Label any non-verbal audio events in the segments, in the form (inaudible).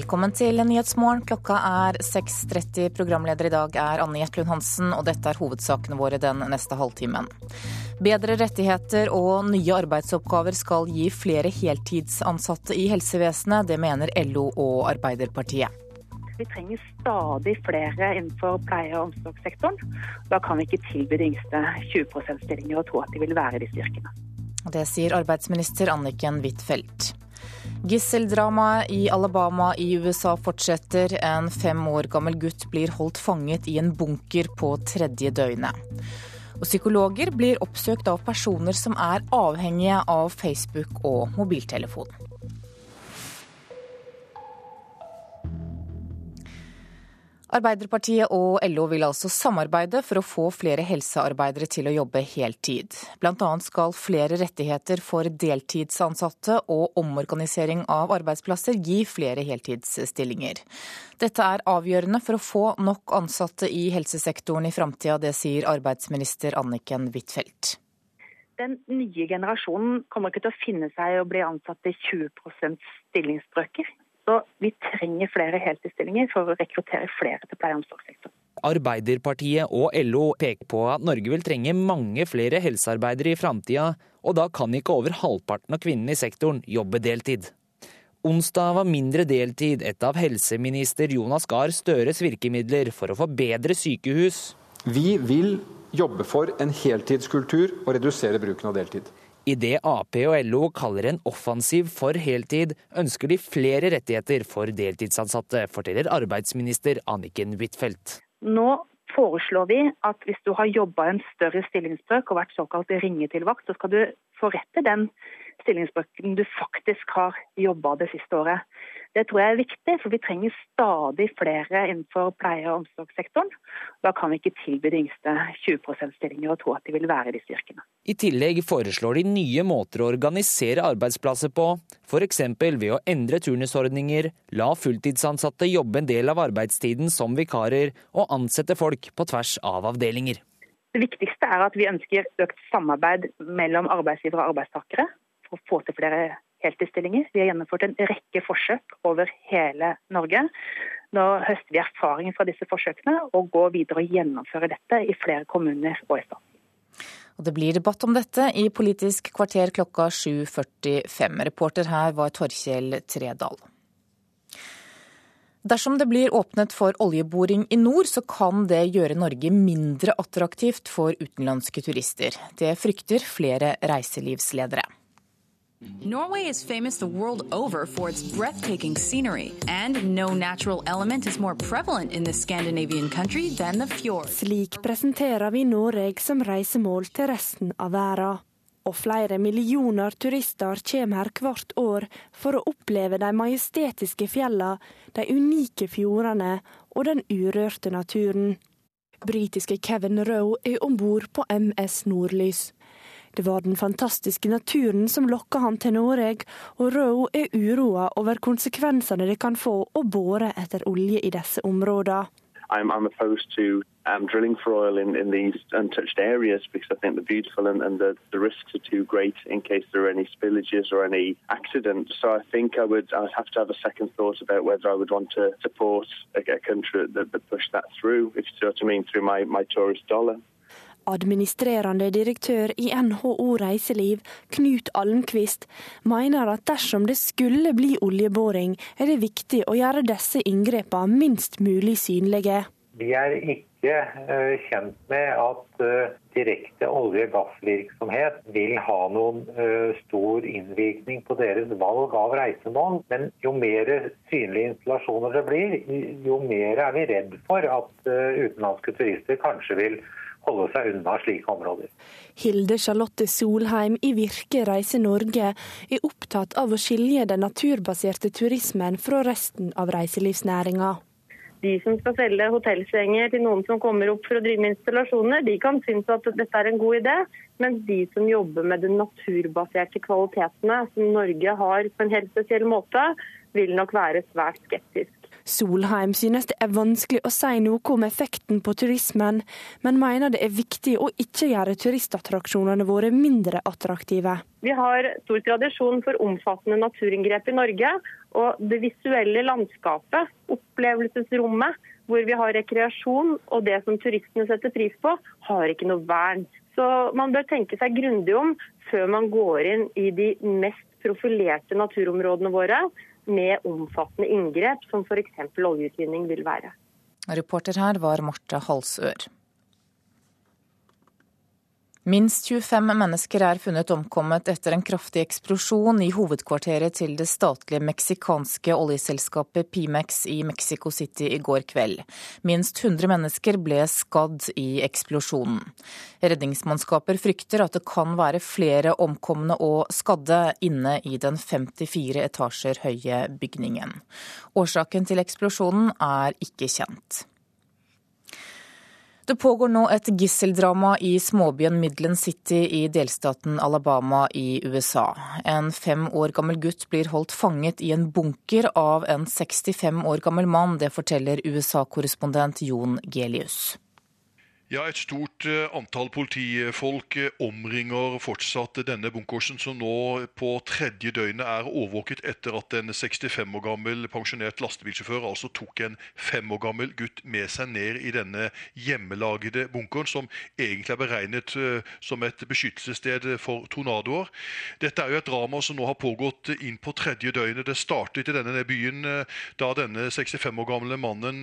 Velkommen til Nyhetsmorgen. Klokka er 6.30. Programleder i dag er Anne Jetlund Hansen, og dette er hovedsakene våre den neste halvtimen. Bedre rettigheter og nye arbeidsoppgaver skal gi flere heltidsansatte i helsevesenet. Det mener LO og Arbeiderpartiet. Vi trenger stadig flere innenfor pleie- og omsorgssektoren. Da kan vi ikke tilby de yngste 20 %-stillinger og tro at de vil være i disse yrkene. Det sier arbeidsminister Anniken Huitfeldt. Gisseldramaet i Alabama i USA fortsetter. En fem år gammel gutt blir holdt fanget i en bunker på tredje døgnet. Og psykologer blir oppsøkt av personer som er avhengige av Facebook og mobiltelefon. Arbeiderpartiet og LO vil altså samarbeide for å få flere helsearbeidere til å jobbe heltid. Blant annet skal flere rettigheter for deltidsansatte og omorganisering av arbeidsplasser gi flere heltidsstillinger. Dette er avgjørende for å få nok ansatte i helsesektoren i framtida, det sier arbeidsminister Anniken Huitfeldt. Den nye generasjonen kommer ikke til å finne seg i å bli ansatt i 20% stillingsbrøker. Så vi trenger flere heltidsstillinger for å rekruttere flere til pleie- og omsorgssektoren. Arbeiderpartiet og LO peker på at Norge vil trenge mange flere helsearbeidere i framtida, og da kan ikke over halvparten av kvinnene i sektoren jobbe deltid. Onsdag var mindre deltid et av helseminister Jonas Gahr Støres virkemidler for å få bedre sykehus. Vi vil jobbe for en heltidskultur og redusere bruken av deltid. I det Ap og LO kaller en offensiv for heltid, ønsker de flere rettigheter for deltidsansatte, forteller arbeidsminister Anniken Huitfeldt. Nå foreslår vi at hvis du har jobba en større stillingsbrøk og vært såkalt ringetilvakt, så skal du få rett til den stillingsbrøken du faktisk har jobba det siste året. Det tror jeg er viktig, for vi trenger stadig flere innenfor pleie- og omsorgssektoren. Da kan vi ikke tilby de yngste 20 %-stillinger og tro at de vil være i disse yrkene. I tillegg foreslår de nye måter å organisere arbeidsplasser på, f.eks. ved å endre turnusordninger, la fulltidsansatte jobbe en del av arbeidstiden som vikarer, og ansette folk på tvers av avdelinger. Det viktigste er at vi ønsker økt samarbeid mellom arbeidsgivere og arbeidstakere for å få til flere heltidsstillinger. Vi har gjennomført en rekke forsøk over hele Norge. Nå høster vi erfaringer fra disse forsøkene og går videre og gjennomfører dette i flere kommuner og i staten. Og det blir debatt om dette i Politisk kvarter klokka 7.45. Reporter her var Torkjell Tredal. Dersom det blir åpnet for oljeboring i nord, så kan det gjøre Norge mindre attraktivt for utenlandske turister. Det frykter flere reiselivsledere. Norway is famous the world over for its breathtaking scenery, and no natural element is more prevalent in this Scandinavian country than the fjord. Slik presenterer vi Norge som reisemål til resten av verden. Og flere millioner turister kommer her hvert år for å oppleve de majestetiske fjellene, de unike fjordene og den urørte naturen. Britiske Kevin Roe er om bord på MS Nordlys. Det var den fantastiske naturen som lokka han til Norge, og Roe er uroa over konsekvensene det kan få å bore etter olje i disse områdene. I'm, I'm opposed to um, drilling for I think they're beautiful and, and the, the risks are too great in case there are any spillages or any accidents. So I think I would I'd have to have a second thought about whether I would want to support a, a country that, that push that through, if you dollar. Administrerende direktør i NHO Reiseliv, Knut Almqvist, mener at dersom det skulle bli oljeboring, er det viktig å gjøre disse inngrepene minst mulig synlige. Vi er ikke uh, kjent med at uh, direkte olje- og gassvirksomhet vil ha noen uh, stor innvirkning på deres valg av reisemål. Men jo mer synlige installasjoner det blir, jo mer er vi redd for at utenlandske turister kanskje vil holde seg unna slike områder. Hilde Charlotte Solheim i Virke Reise Norge er opptatt av å skilje den naturbaserte turismen fra resten av reiselivsnæringa. De som skal selge hotellsenger til noen som kommer opp for å drive med installasjoner, de kan synes at dette er en god idé, mens de som jobber med de naturbaserte kvalitetene som Norge har på en helt spesiell måte, vil nok være svært skeptisk. Solheim synes det er vanskelig å si noe om effekten på turismen, men mener det er viktig å ikke gjøre turistattraksjonene våre mindre attraktive. Vi har stor tradisjon for omfattende naturinngrep i Norge, Og det visuelle landskapet, opplevelsesrommet, hvor vi har rekreasjon og det som turistene setter pris på, har ikke noe vern. Så man bør tenke seg grundig om før man går inn i de mest profilerte naturområdene våre med omfattende inngrep, som f.eks. oljeutvinning vil være. Reporter her var Marte Halsør. Minst 25 mennesker er funnet omkommet etter en kraftig eksplosjon i hovedkvarteret til det statlige meksikanske oljeselskapet Pimex i Mexico City i går kveld. Minst 100 mennesker ble skadd i eksplosjonen. Redningsmannskaper frykter at det kan være flere omkomne og skadde inne i den 54 etasjer høye bygningen. Årsaken til eksplosjonen er ikke kjent. Det pågår nå et gisseldrama i småbyen Midland City i delstaten Alabama i USA. En fem år gammel gutt blir holdt fanget i en bunker av en 65 år gammel mann. Det forteller USA-korrespondent Jon Gelius. Ja, Et stort eh, antall politifolk eh, omringer fortsatt denne bunkersen, som nå på tredje døgnet er overvåket etter at en 65 år gammel pensjonert lastebilsjåfør altså tok en fem år gammel gutt med seg ned i denne hjemmelagde bunkeren, som egentlig er beregnet eh, som et beskyttelsessted for tornadoer. Dette er jo et drama som nå har pågått inn på tredje døgnet. Det startet i denne byen da denne 65 år gamle mannen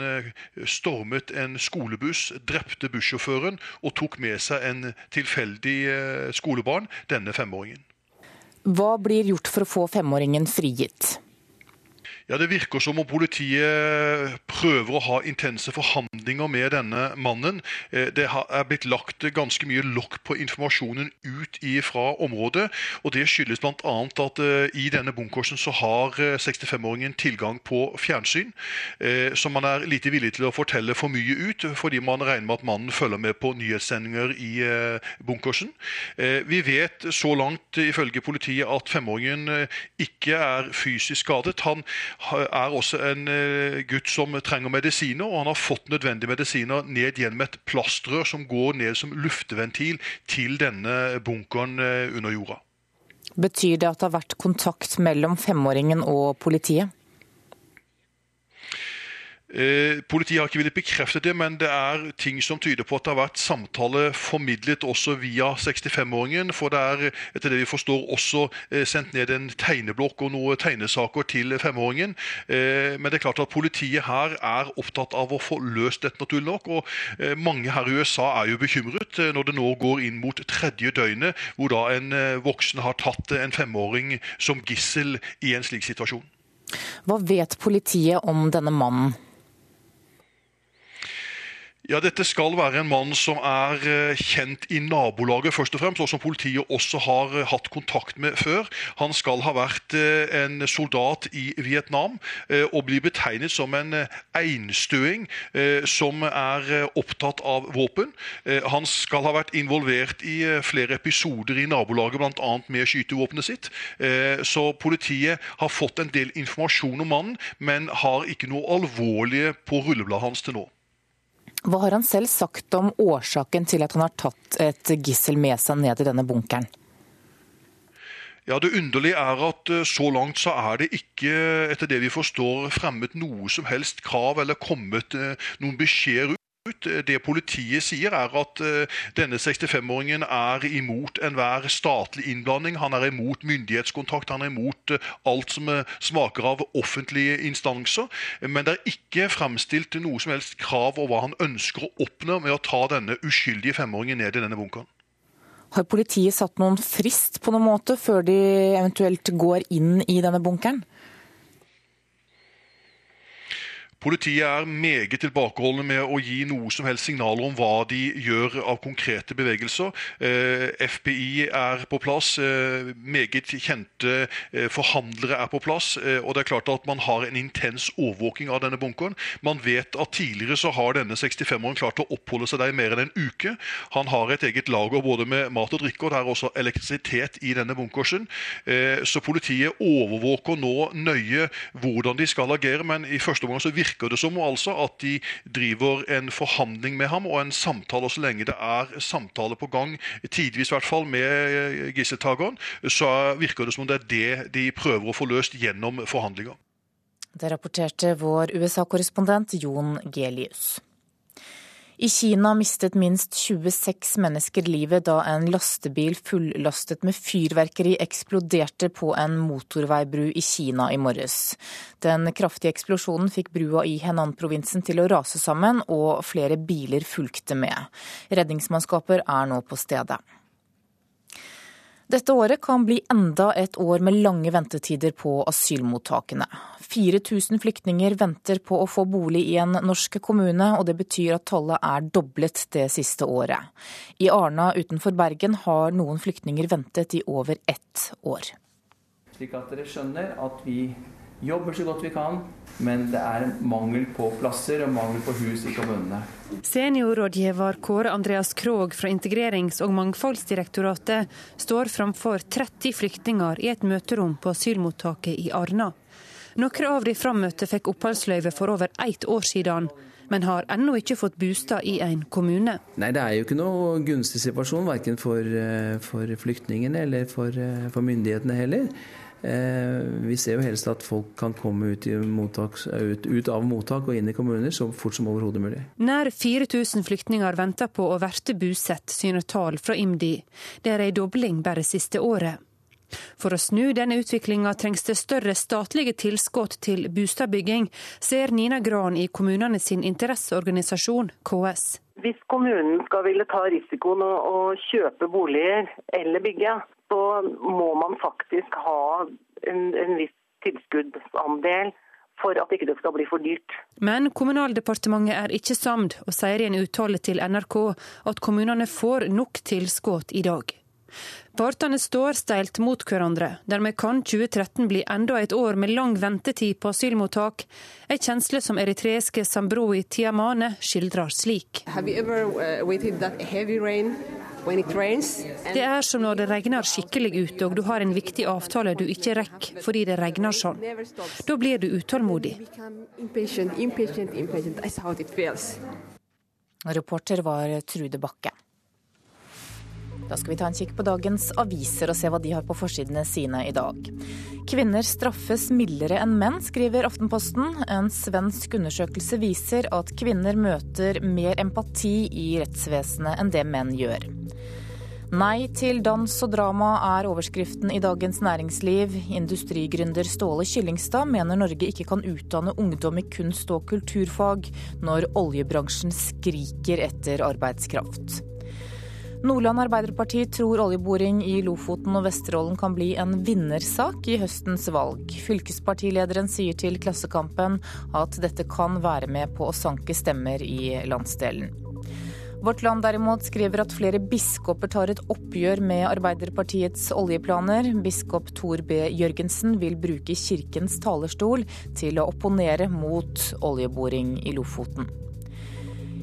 stormet en skolebuss, drepte bussjåføren bussjåføren og tok med seg en tilfeldig eh, skolebarn, denne femåringen. Hva blir gjort for å få femåringen frigitt? Ja, Det virker som om politiet prøver å ha intense forhandlinger med denne mannen. Eh, det er blitt lagt ganske mye lokk på informasjonen ut fra området. og Det skyldes bl.a. at eh, i denne bunkersen så har 65-åringen eh, tilgang på fjernsyn, som man er lite villig til å fortelle for mye ut, fordi man regner med at mannen følger med på nyhetssendinger i bunkersen. Vi vet så langt ifølge politiet at femåringen ikke er fysisk skadet. Han er også en eh, gutt som trenger medisiner, og han har fått nødvendige medisiner ned gjennom et plastrør som går ned som luftventil til denne bunkeren eh, under jorda. Betyr det at det har vært kontakt mellom femåringen og politiet? Eh, politiet har ikke villet bekrefte det, men det er ting som tyder på at det har vært samtale formidlet også via 65-åringen. For det er etter det vi forstår også eh, sendt ned en tegneblokk og noen tegnesaker til femåringen. Eh, men det er klart at politiet her er opptatt av å få løst dette, naturlig nok. Og eh, mange her i USA er jo bekymret eh, når det nå går inn mot tredje døgnet, hvor da en voksen har tatt en femåring som gissel i en slik situasjon. Hva vet politiet om denne mannen? Ja, Dette skal være en mann som er eh, kjent i nabolaget, først og fremst, og som politiet også har eh, hatt kontakt med før. Han skal ha vært eh, en soldat i Vietnam og blir betegnet som en einstøing som er opptatt av våpen. Han skal ha vært involvert i flere episoder i nabolaget, bl.a. med skytevåpenet sitt. Så politiet har fått en del informasjon om mannen, men har ikke noe alvorlige på rullebladet hans til nå. Hva har han selv sagt om årsaken til at han har tatt et gissel med seg ned i denne bunkeren? Ja, Det underlige er at eh, så langt så er det ikke, etter det vi forstår, fremmet noe som helst krav eller kommet eh, noen beskjed det politiet sier, er at eh, denne 65-åringen er imot enhver statlig innblanding. Han er imot myndighetskontakt, han er imot eh, alt som eh, smaker av offentlige instanser. Men det er ikke fremstilt noe som helst krav over hva han ønsker å oppnå med å ta denne uskyldige femåringen ned i denne bunkeren. Har politiet satt noen frist på noen måte før de eventuelt går inn i denne bunkeren? Politiet er meget tilbakeholdne med å gi noe som helst signaler om hva de gjør av konkrete bevegelser. Eh, FBI er på plass, eh, meget kjente eh, forhandlere er på plass. Og det er klart at man har en intens overvåking av denne bunkeren. Man vet at tidligere så har denne 65-åringen klart å oppholde seg der i mer enn en uke. Han har et eget lager både med mat og drikke, og det er også elektrisitet i denne bunkersen. Så politiet overvåker nå nøye hvordan de skal agere, men i første omgang så virker virker det som altså at de driver en forhandling med ham og en samtale. Og så lenge det er samtale på gang, tidvis i hvert fall, med eh, gisseltakeren, så virker det som om det er det de prøver å få løst gjennom forhandlinger. Det rapporterte vår USA-korrespondent Jon Gelius. I Kina mistet minst 26 mennesker livet da en lastebil fullastet med fyrverkeri eksploderte på en motorveibru i Kina i morges. Den kraftige eksplosjonen fikk brua i Henan-provinsen til å rase sammen, og flere biler fulgte med. Redningsmannskaper er nå på stedet. Dette året kan bli enda et år med lange ventetider på asylmottakene. 4000 flyktninger venter på å få bolig i en norsk kommune, og det betyr at tallet er doblet det siste året. I Arna utenfor Bergen har noen flyktninger ventet i over ett år. Slik at dere skjønner at vi jobber så godt vi kan, men det er mangel på plasser og mangel på hus i kommunene. Seniorrådgiver Kåre Andreas Krogh fra Integrerings- og mangfoldsdirektoratet står framfor 30 flyktninger i et møterom på asylmottaket i Arna. Noen av de frammøtte fikk oppholdsløyve for over ett år siden, men har ennå ikke fått bostad i en kommune. Nei, Det er jo ikke noe gunstig situasjon, verken for, eh, for flyktningene eller for, eh, for myndighetene heller. Eh, vi ser jo helst at folk kan komme ut, mottak, ut, ut, av mottak og inn i kommuner så fort som overhodet mulig. Nær 4000 flyktninger venter på å verte bosatt, syner tall fra IMDi. Det er ei dobling bare siste året. For å snu denne utviklinga trengs det større statlige tilskudd til boligbygging, ser Nina Gran i kommunene sin interesseorganisasjon KS. Hvis kommunen skal ville ta risikoen å kjøpe boliger eller bygge, så må man faktisk ha en, en viss tilskuddsandel for at ikke det skal bli for dyrt. Men Kommunaldepartementet er ikke samd, og sier i en uttale til NRK at kommunene får nok tilskudd i dag. Partene står steilt mot hverandre. Dermed kan 2013 bli enda et år med lang ventetid på asylmottak. En kjensle som eritreiske Sambroi Tiamane skildrer slik. Uh, det er som når det regner skikkelig ute og du har en viktig avtale du ikke rekker fordi det regner sånn. Da blir du utålmodig. Reporter var Trude Bakke. Da skal vi ta en kikk på dagens aviser og se hva de har på forsidene sine i dag. Kvinner straffes mildere enn menn, skriver Aftenposten. En svensk undersøkelse viser at kvinner møter mer empati i rettsvesenet enn det menn gjør. Nei til dans og drama er overskriften i Dagens Næringsliv. Industrigründer Ståle Kyllingstad mener Norge ikke kan utdanne ungdom i kunst- og kulturfag, når oljebransjen skriker etter arbeidskraft. Nordland Arbeiderparti tror oljeboring i Lofoten og Vesterålen kan bli en vinnersak i høstens valg. Fylkespartilederen sier til Klassekampen at dette kan være med på å sanke stemmer i landsdelen. Vårt Land derimot skriver at flere biskoper tar et oppgjør med Arbeiderpartiets oljeplaner. Biskop Tor B. Jørgensen vil bruke kirkens talerstol til å opponere mot oljeboring i Lofoten.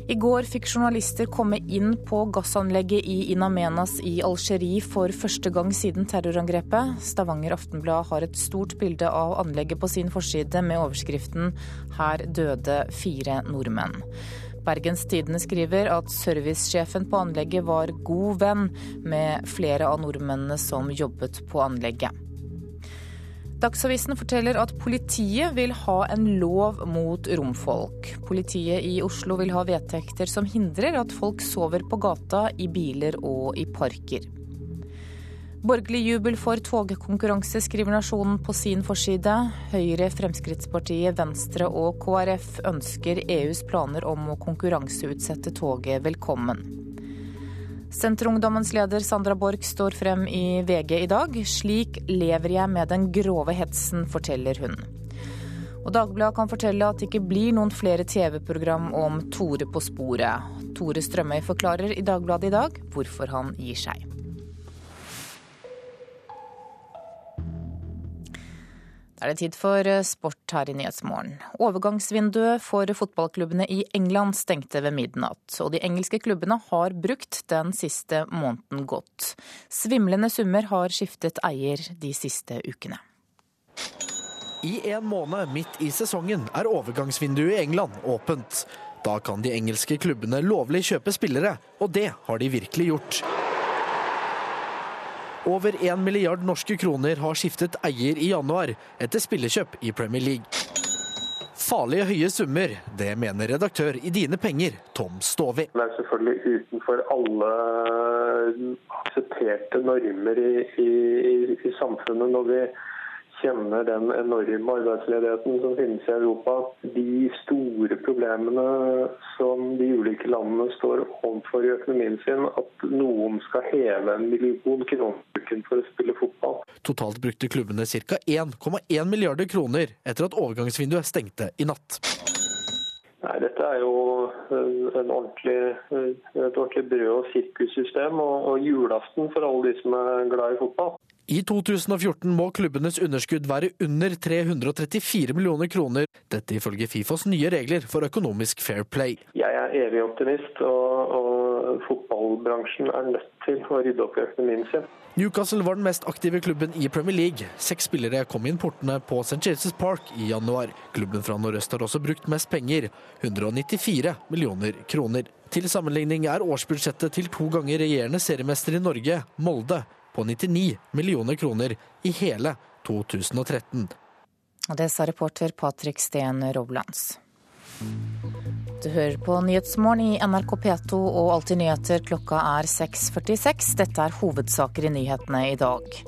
I går fikk journalister komme inn på gassanlegget i In Amenas i Algerie for første gang siden terrorangrepet. Stavanger Aftenblad har et stort bilde av anlegget på sin forside med overskriften 'Her døde fire nordmenn'. Bergens Tidende skriver at servicesjefen på anlegget var god venn med flere av nordmennene som jobbet på anlegget. Dagsavisen forteller at politiet vil ha en lov mot romfolk. Politiet i Oslo vil ha vedtekter som hindrer at folk sover på gata, i biler og i parker. Borgerlig jubel for togkonkurranse, skriver Nasjonen på sin forside. Høyre, Fremskrittspartiet, Venstre og KrF ønsker EUs planer om å konkurranseutsette toget velkommen. Senterungdommens leder Sandra Borch står frem i VG i dag. Slik lever jeg med den grove hetsen, forteller hun. Og Dagbladet kan fortelle at det ikke blir noen flere TV-program om Tore på sporet. Tore Strømøy forklarer i Dagbladet i dag hvorfor han gir seg. Er det tid for eh, sport her i Nyhetsmorgen. Overgangsvinduet for fotballklubbene i England stengte ved midnatt, og de engelske klubbene har brukt den siste måneden godt. Svimlende summer har skiftet eier de siste ukene. I en måned midt i sesongen er overgangsvinduet i England åpent. Da kan de engelske klubbene lovlig kjøpe spillere, og det har de virkelig gjort. Over 1 milliard norske kroner har skiftet eier i januar etter spillekjøp i Premier League. Farlige høye summer, det mener redaktør i Dine Penger, Tom Stovi. Det er selvfølgelig utenfor alle aksepterte normer i, i, i samfunnet når vi kjenner den enorme arbeidsledigheten som finnes i Europa. De store problemene som de ulike landene står overfor i økonomien sin, at noen skal heve en million kroner for å spille fotball. Totalt brukte klubbene ca. 1,1 milliarder kroner etter at overgangsvinduet stengte i natt. Nei, Dette er jo en ordentlig, et ordentlig brød- og sirkussystem og, og julaften for alle de som er glad i fotball. I 2014 må klubbenes underskudd være under 334 millioner kroner. Dette ifølge Fifas nye regler for økonomisk fair play. Jeg er evig optimist, og, og fotballbransjen er nødt til å rydde opp i økonomien sin. Newcastle var den mest aktive klubben i Premier League. Seks spillere kom inn portene på St. James' Park i januar. Klubben fra nordøst har også brukt mest penger, 194 millioner kroner. Til sammenligning er årsbudsjettet til to ganger regjerende seriemester i Norge, Molde, på 99 millioner kroner i hele 2013. Og det sa reporter Patrick Steen Roblands. Du hører på Nyhetsmorgen i NRK P2 og Alltid nyheter. Klokka er 6.46. Dette er hovedsaker i nyhetene i dag.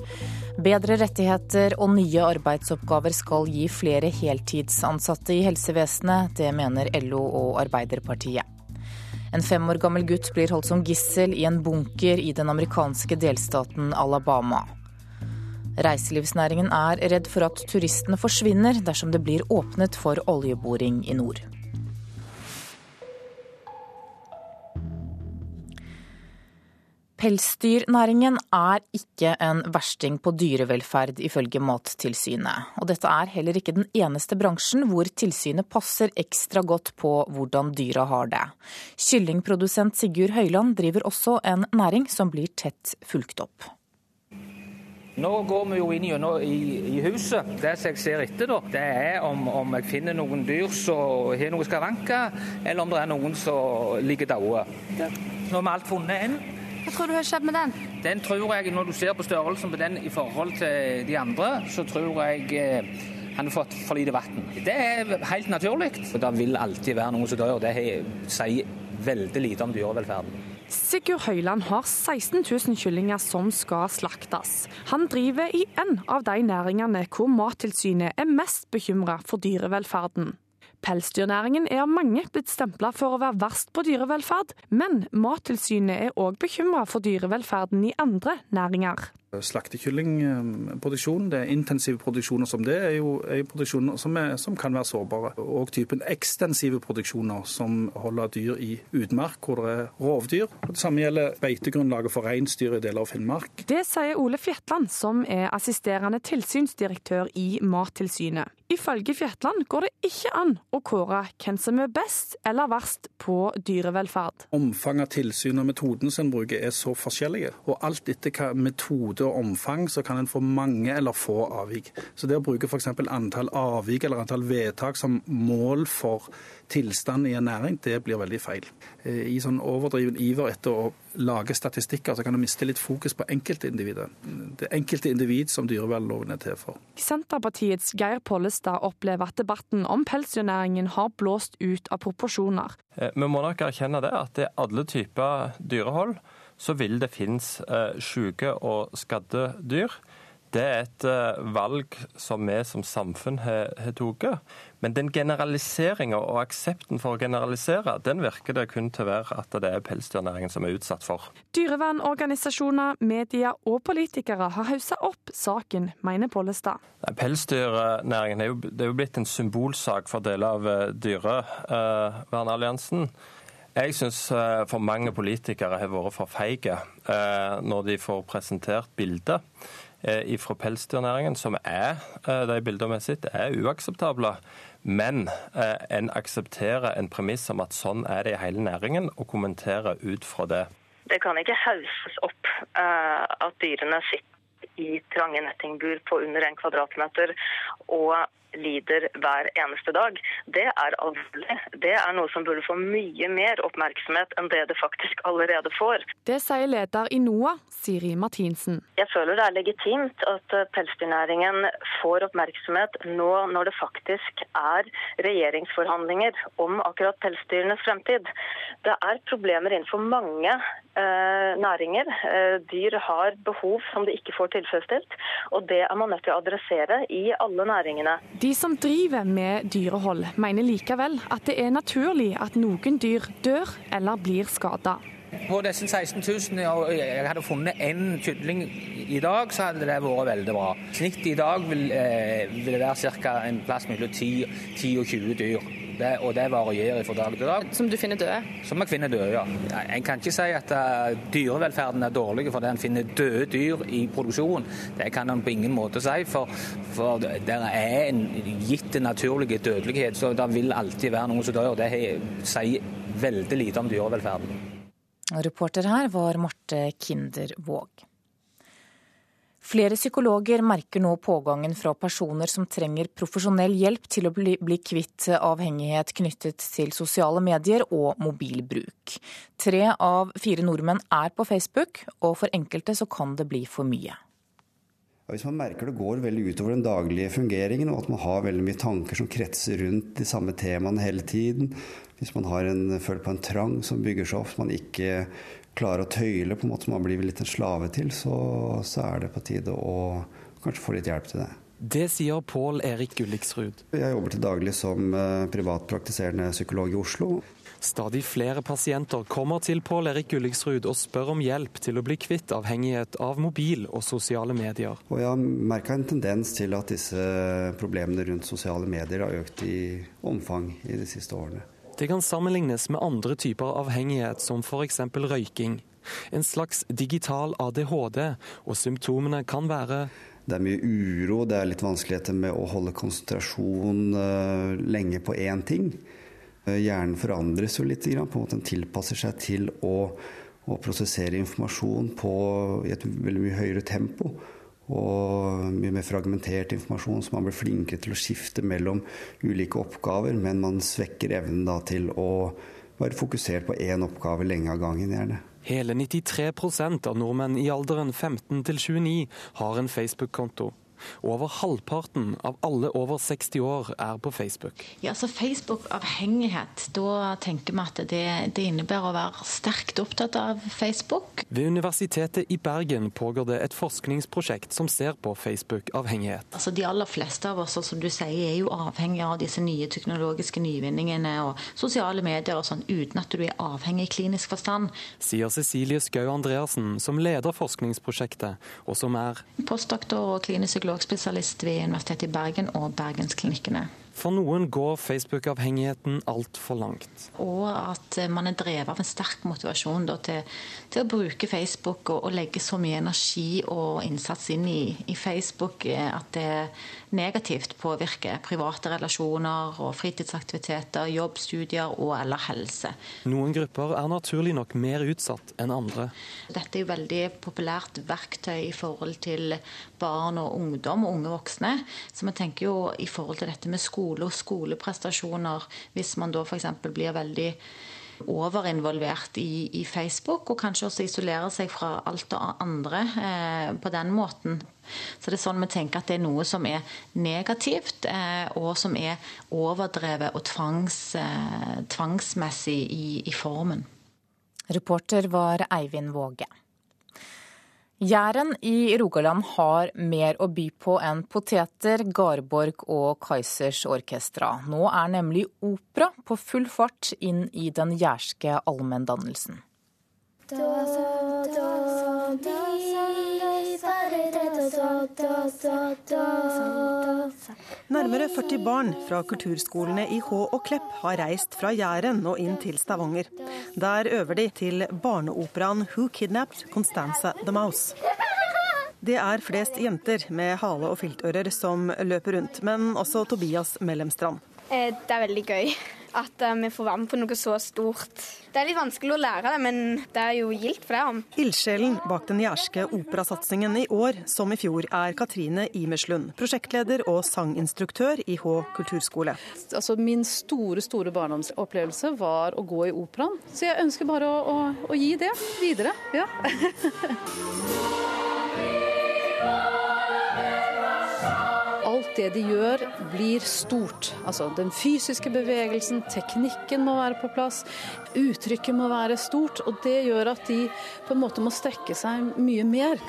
Bedre rettigheter og nye arbeidsoppgaver skal gi flere heltidsansatte i helsevesenet. Det mener LO og Arbeiderpartiet. En fem år gammel gutt blir holdt som gissel i en bunker i den amerikanske delstaten Alabama. Reiselivsnæringen er redd for at turistene forsvinner dersom det blir åpnet for oljeboring i nord. Pelsdyrnæringen er ikke en versting på dyrevelferd, ifølge Mattilsynet. Og dette er heller ikke den eneste bransjen hvor tilsynet passer ekstra godt på hvordan dyra har det. Kyllingprodusent Sigurd Høyland driver også en næring som blir tett fulgt opp. Nå går vi jo inn gjennom i, i, huset. Det som jeg ser etter, da, det er om, om jeg finner noen dyr som har noen skavanker, eller om det er noen som ligger døde. Nå har vi alt funnet en. Hva tror du har skjedd med den? Den tror jeg, Når du ser på størrelsen på den i forhold til de andre, så tror jeg eh, han har fått for lite vann. Det er helt naturlig. Det vil alltid være noen som dør. Det sier veldig lite om dyrevelferden. Sigurd Høyland har 16 000 kyllinger som skal slaktes. Han driver i en av de næringene hvor Mattilsynet er mest bekymra for dyrevelferden. Pelsdyrnæringen er av mange blitt stempla for å være verst på dyrevelferd, men Mattilsynet er òg bekymra for dyrevelferden i andre næringer. Slaktekyllingproduksjon, det er intensive produksjoner som det, er jo, er produksjoner som, er, som, kan være sårbare. Og typen ekstensive produksjoner som holder dyr i utmark, hvor det er rovdyr. Og det samme gjelder beitegrunnlaget for reinsdyr i deler av Finnmark. Det sier Ole Fjetland, som er assisterende tilsynsdirektør i Mattilsynet. Ifølge Fjetland går det ikke an å kåre hvem som er best eller verst på dyrevelferd. Omfanget av tilsyn og metoden som en bruker er så forskjellige. Og alt etter hva metode og omfang, så kan en få mange eller få avvik. Så det å bruke f.eks. antall avvik eller antall vedtak som mål for tilstand i en næring, det blir veldig feil. I sånn overdriven iver etter å lage statistikker, så kan du miste litt fokus på enkeltindividet. Det enkelte individ som dyrevernloven er til for. Senterpartiets Geir Pollestad opplever at debatten om pelsdyrnæringen har blåst ut av proporsjoner. Vi må nok erkjenne det, at det er alle typer dyrehold så vil det finnes syke og skadde dyr. Det er et valg som vi som samfunn har, tatt. Men den generaliseringa og aksepten for å generalisere, den virker det kun til å være at det er pelsdyrnæringen som er utsatt for. Dyrevernorganisasjoner, media og politikere har haussa opp saken, mener Pollestad. Pelsdyrnæringen er jo, er jo blitt en symbolsak for deler av Dyrevernalliansen. Jeg syns for mange politikere har vært for feige når de får presentert bilder fra pelsdyrnæringen, som er de bildene vi sitter, er uakseptable. Men en aksepterer en premiss om at sånn er det i hele næringen, og kommenterer ut fra det. Det kan ikke hauses opp at dyrene sitter i trange nettingbur på under en kvadratmeter. og lider hver eneste dag. Det er alvorlig. Det er noe som burde få mye mer oppmerksomhet enn det det faktisk allerede får. Det sier leder i NOAH, Siri Martinsen. Jeg føler det er legitimt at eh, pelsdyrnæringen får oppmerksomhet nå når det faktisk er regjeringsforhandlinger om akkurat pelsdyrenes fremtid. Det er problemer innenfor mange eh, næringer. Eh, dyr har behov som de ikke får tilfredsstilt, og det er man nødt til å adressere i alle næringene. De som driver med dyrehold, mener likevel at det er naturlig at noen dyr dør eller blir skada. På disse 16 000, og jeg hadde funnet én kylling i dag, så hadde det vært veldig bra. Snittet i dag vil, eh, vil det være ca. en plass mellom 10, 10 og 20 dyr. Det, og det varierer fra dag til dag. Som du finner døde? Som vi finner døde, ja. En kan ikke si at uh, dyrevelferden er dårlig fordi en finner døde dyr i produksjon. Det kan en på ingen måte si, for, for det er en gitt naturlig dødelighet. Så det vil alltid være noen som dør. Det sier veldig lite om dyrevelferden. Reporter her var Marte Kindervåg. Flere psykologer merker nå pågangen fra personer som trenger profesjonell hjelp til å bli, bli kvitt avhengighet knyttet til sosiale medier og mobilbruk. Tre av fire nordmenn er på Facebook, og for enkelte så kan det bli for mye. Hvis man merker det går veldig utover den daglige fungeringen, og at man har veldig mye tanker som kretser rundt de samme temaene hele tiden, hvis man har en, føler på en trang som bygger seg opp, man ikke klarer å tøyle på en måte som man blir litt en slave til, så, så er det på tide å kanskje få litt hjelp til det. Det sier Pål Erik Gulliksrud. Jeg jobber til daglig som eh, privatpraktiserende psykolog i Oslo. Stadig flere pasienter kommer til Pål Erik Gulliksrud og spør om hjelp til å bli kvitt avhengighet av mobil og sosiale medier. Og jeg har merka en tendens til at disse problemene rundt sosiale medier har økt i omfang i de siste årene. Det kan sammenlignes med andre typer avhengighet, som f.eks. røyking. En slags digital ADHD, og symptomene kan være det er mye uro, det er litt vanskeligheter med å holde konsentrasjon uh, lenge på én ting. Uh, hjernen forandres jo litt, på en måte den tilpasser seg til å, å prosessere informasjon på, i et veldig mye høyere tempo og mye mer fragmentert informasjon, så man blir flinkere til å skifte mellom ulike oppgaver, men man svekker evnen da til å være fokusert på én oppgave lenge av gangen, gjerne. Hele 93% av nordmenn i alderen 15 til 29 har en Facebook-konto. Over halvparten av alle over 60 år er på Facebook. Ja, så Facebook-avhengighet, da tenker vi at det, det, innebærer å være sterkt opptatt av Facebook. Ved Universitetet i Bergen pågår det et forskningsprosjekt som ser på Facebook-avhengighet. Altså De aller fleste av oss som du sier, er jo avhengig av disse nye teknologiske nyvinningene og sosiale medier og sånn, uten at du er avhengig i klinisk forstand. Sier Cecilie Skau Andreassen, som leder forskningsprosjektet, og som er Postdoktor og klinisk psykologspesialist ved Universitetet i Bergen og Bergensklinikkene. For noen går Facebook-avhengigheten altfor langt. Og at man er drevet av en sterk motivasjon da, til, til, å bruke Facebook og, og, legge så mye energi og innsats inn i, i, Facebook eh, at det negativt påvirker private relasjoner og fritidsaktiviteter, jobb, studier og eller helse. Noen grupper er naturlig nok mer utsatt enn andre. Dette er jo veldig populært verktøy i forhold til barn og ungdom og unge voksne. Så vi tenker jo i forhold til dette med skole og skoleprestasjoner hvis man da f.eks. blir veldig overinvolvert i, i, Facebook, og kanskje også isolerer seg fra alt det andre eh, på den måten. Så det er sånn vi tenker at det er noe som er negativt, eh, og som er overdrevet og tvangs, eh, tvangsmessig i, i formen. Reporter var Eivind Våge. Jæren i Rogaland har mer å by på enn poteter, Garborg og Kaizers orkestra. Nå er nemlig opera på full fart inn i den jærske allmenndannelsen. Da, da, da, Nærmere 40 barn fra kulturskolene i Hå og Klepp har reist fra Jæren og inn til Stavanger. Der øver de til barneoperaen 'Who Kidnapped Constanza the Mouse'. Det er flest jenter med hale- og filtører som løper rundt, men også Tobias Mellemstrand. Eh, det er veldig gøy. At eh, vi får være med på noe så stort. Det er litt vanskelig å lære det, men det er jo gildt for det. om. Ildsjelen bak den jærske operasatsingen i år, som i fjor, er Katrine Imerslund, prosjektleder og sanginstruktør i Hå kulturskole. Altså, min store store barndomsopplevelse var å gå i operaen, så jeg ønsker bare å, å, å gi det videre. Ja. (laughs) Alt det de gjør, blir stort. Altså Den fysiske bevegelsen, teknikken må være på plass, uttrykket må være stort. Og det gjør at de på en måte må strekke seg mye mer.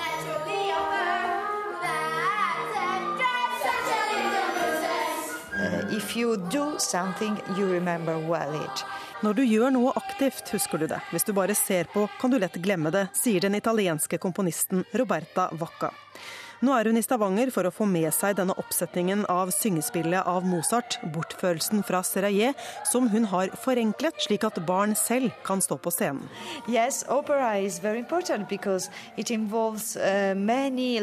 Uh, if you do something, you remember well it. Når du gjør noe aktivt, husker du det. Hvis du bare ser på, kan du lett glemme det, sier den italienske komponisten Roberta Vacca. Nå er hun i Stavanger for å få med seg denne oppsetningen av syngespillet av Mozart, 'Bortførelsen fra Serraillet', som hun har forenklet, slik at barn selv kan stå på scenen. Yes, opera is very important because it involves uh, many.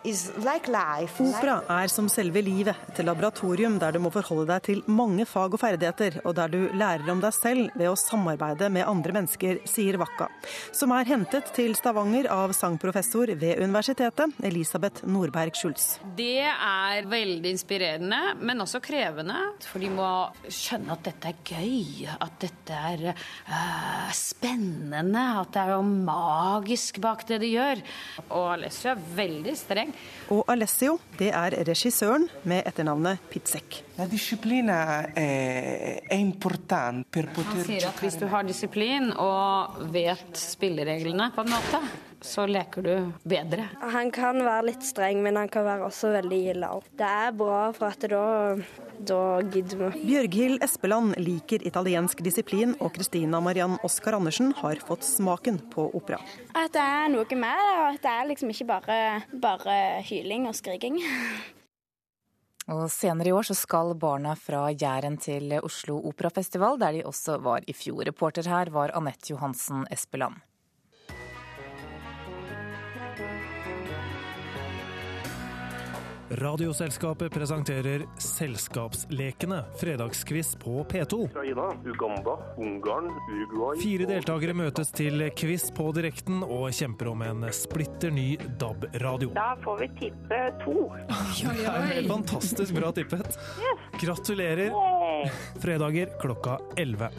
Like Opera er som selve livet, et laboratorium der du må forholde deg til mange fag og ferdigheter, og der du lærer om deg selv ved å samarbeide med andre mennesker, sier Vakka, som er hentet til Stavanger av sangprofessor ved universitetet, Elisabeth Nordberg Schultz. Det er veldig inspirerende, men også krevende. For de må skjønne at dette er gøy, at dette er uh, spennende, at det er jo magisk bak det de gjør. Og Alessio er veldig streng. Og Alessio, det er regissøren med etternavnet Pizzek. Han sier at hvis du har disiplin og vet spillereglene, på en måte, så leker du bedre. Han kan være litt streng, men han kan være også veldig lav. Det er bra, for at da, da gidder vi. Bjørghild Espeland liker italiensk disiplin, og Kristina Mariann Oskar Andersen har fått smaken på opera. At det er noe med det, og at det er liksom ikke bare, bare hyling og skriking. (laughs) Og Senere i år så skal barna fra Jæren til Oslo Operafestival, der de også var i fjor. Reporter her var Anette Johansen Espeland. Radioselskapet presenterer Selskapslekene, fredagskviss på P2. Ukraina, Uganda, Ungarn, Uruguay Fire deltakere møtes til quiz på direkten og kjemper om en splitter ny DAB-radio. Da får vi tippe to. Det er fantastisk bra tippet. Gratulerer. Fredager klokka 11.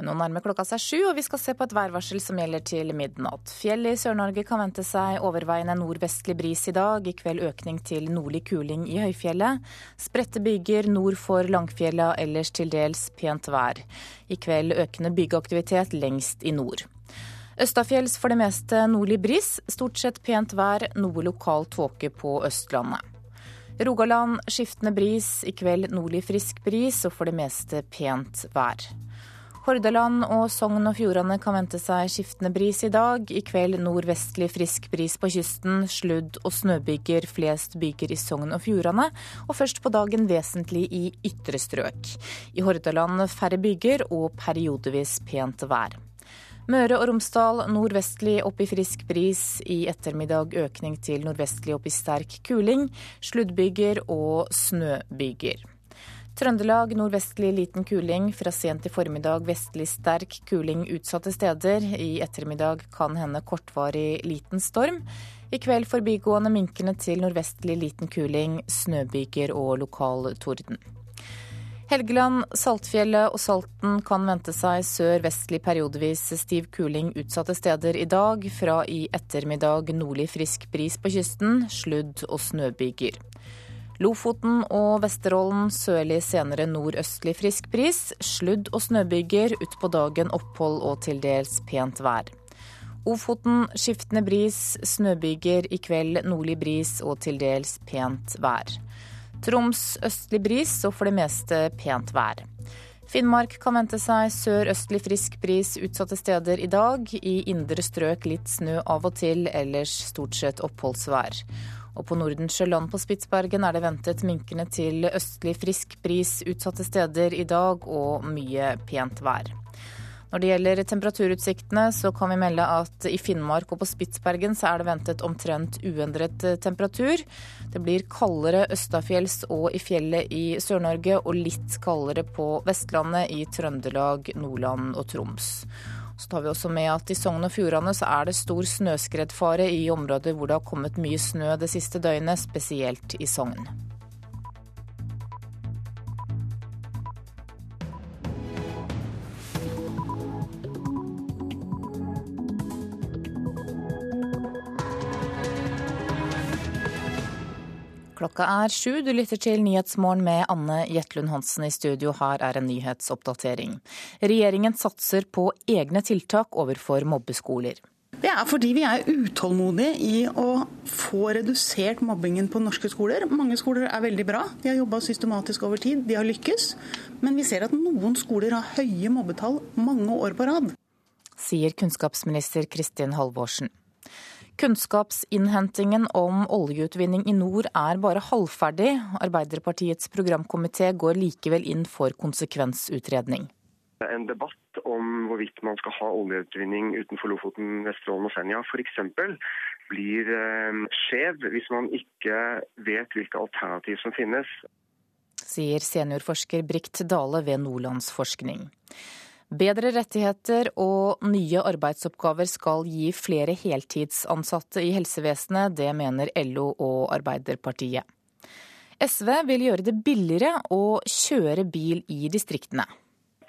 Men nå nærmer klokka seg sju, og vi skal se på et værvarsel som gjelder til midnatt. Fjell i Sør-Norge kan vente seg overveiende nordvestlig bris i dag. I kveld økning til nordlig kuling i høyfjellet. Spredte byger nord for Langfjella, ellers til dels pent vær. I kveld økende bygeaktivitet lengst i nord. Østafjells for det meste nordlig bris, stort sett pent vær, noe lokal tåke på Østlandet. Rogaland skiftende bris, i kveld nordlig frisk bris og for det meste pent vær. Hordaland og Sogn og Fjordane kan vente seg skiftende bris i dag. I kveld nordvestlig frisk bris på kysten, sludd og snøbyger flest byger i Sogn og Fjordane, og først på dagen vesentlig i ytre strøk. I Hordaland færre byger og periodevis pent vær. Møre og Romsdal nordvestlig opp i frisk bris. I ettermiddag økning til nordvestlig opp i sterk kuling. Sluddbyger og snøbyger. Trøndelag nordvestlig liten kuling. Fra sent i formiddag vestlig sterk kuling utsatte steder. I ettermiddag kan hende kortvarig liten storm. I kveld forbigående minkende til nordvestlig liten kuling, snøbyger og lokal torden. Helgeland, Saltfjellet og Salten kan vente seg sør-vestlig periodevis stiv kuling utsatte steder i dag. Fra i ettermiddag nordlig frisk bris på kysten, sludd og snøbyger. Lofoten og Vesterålen sørlig senere nordøstlig frisk bris. Sludd og snøbyger, utpå dagen opphold og til dels pent vær. Ofoten skiftende bris, snøbyger, i kveld nordlig bris og til dels pent vær. Troms østlig bris og for det meste pent vær. Finnmark kan vente seg sør-østlig frisk bris utsatte steder i dag. I indre strøk litt snø av og til, ellers stort sett oppholdsvær. Og på Nordensjøland på Spitsbergen er det ventet minkende til østlig frisk bris utsatte steder i dag og mye pent vær. Når det gjelder temperaturutsiktene, så kan vi melde at i Finnmark og på Spitsbergen så er det ventet omtrent uendret temperatur. Det blir kaldere østafjells og i fjellet i Sør-Norge, og litt kaldere på Vestlandet, i Trøndelag, Nordland og Troms. Så tar vi også med at I Sogn og Fjordane så er det stor snøskredfare i områder hvor det har kommet mye snø det siste døgnet, spesielt i Sogn. Klokka er sju, du lytter til Nyhetsmorgen med Anne Jetlund Hansen i studio. Her er en nyhetsoppdatering. Regjeringen satser på egne tiltak overfor mobbeskoler. Det er fordi vi er utålmodige i å få redusert mobbingen på norske skoler. Mange skoler er veldig bra, de har jobba systematisk over tid, de har lykkes. Men vi ser at noen skoler har høye mobbetall mange år på rad. Sier kunnskapsminister Kristin Halvorsen. Kunnskapsinnhentingen om oljeutvinning i nord er bare halvferdig. Arbeiderpartiets programkomité går likevel inn for konsekvensutredning. En debatt om hvorvidt man skal ha oljeutvinning utenfor Lofoten, Vesterålen og Senja f.eks. blir eh, skjev hvis man ikke vet hvilke alternativ som finnes. Sier seniorforsker Brikt Dale ved Nordlandsforskning. Bedre rettigheter og nye arbeidsoppgaver skal gi flere heltidsansatte i helsevesenet. Det mener LO og Arbeiderpartiet. SV vil gjøre det billigere å kjøre bil i distriktene.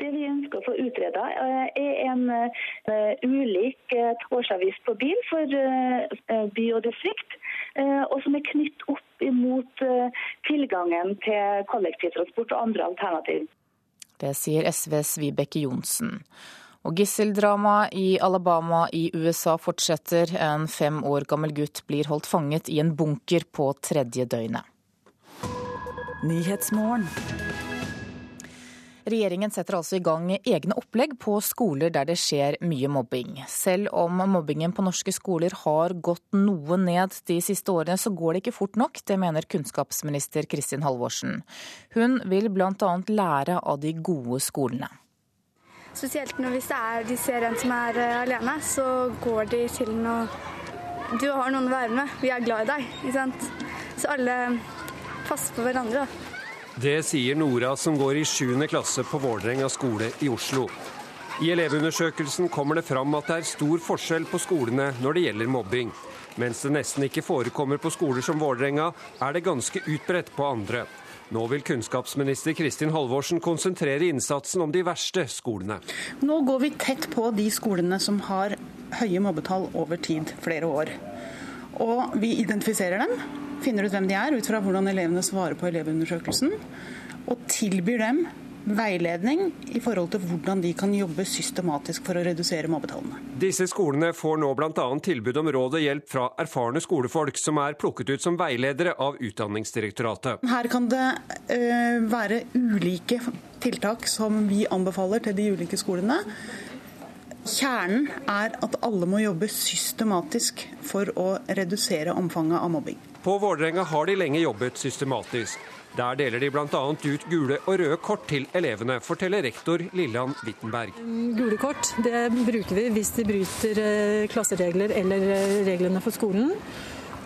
Det vi ønsker å få utreda, er en uh, ulik uh, årsavgift på bil for by og distrikt. Og som er knytt opp imot tilgangen til kollektivtransport og andre alternativ. Det sier SVs Vibeke Johnsen. Og gisseldramaet i Alabama i USA fortsetter. En fem år gammel gutt blir holdt fanget i en bunker på tredje døgnet. Regjeringen setter altså i gang egne opplegg på skoler der det skjer mye mobbing. Selv om mobbingen på norske skoler har gått noe ned de siste årene, så går det ikke fort nok. Det mener kunnskapsminister Kristin Halvorsen. Hun vil bl.a. lære av de gode skolene. Spesielt når hvis de ser en som er eh, alene, så går de til noe Du har noen å være med. Vi er glad i deg. Ikke sant? Så alle passer på hverandre. da. Det sier Nora, som går i 7. klasse på Vålerenga skole i Oslo. I elevundersøkelsen kommer det fram at det er stor forskjell på skolene når det gjelder mobbing. Mens det nesten ikke forekommer på skoler som Vålerenga, er det ganske utbredt på andre. Nå vil kunnskapsminister Kristin Halvorsen konsentrere innsatsen om de verste skolene. Nå går vi tett på de skolene som har høye mobbetall over tid, flere år. Og vi identifiserer dem, finner ut hvem de er ut fra hvordan elevene svarer på elevundersøkelsen, og tilbyr dem veiledning i forhold til hvordan de kan jobbe systematisk for å redusere mobbetallene. Disse skolene får nå bl.a. tilbud om råd og hjelp fra erfarne skolefolk som er plukket ut som veiledere av Utdanningsdirektoratet. Her kan det uh, være ulike tiltak som vi anbefaler til de ulike skolene. Kjernen er at alle må jobbe systematisk for å redusere omfanget av mobbing. På Vålerenga har de lenge jobbet systematisk. Der deler de bl.a. ut gule og røde kort til elevene, forteller rektor Lilland Wittenberg. Gule kort det bruker vi hvis de bryter eh, klasseregler eller eh, reglene for skolen.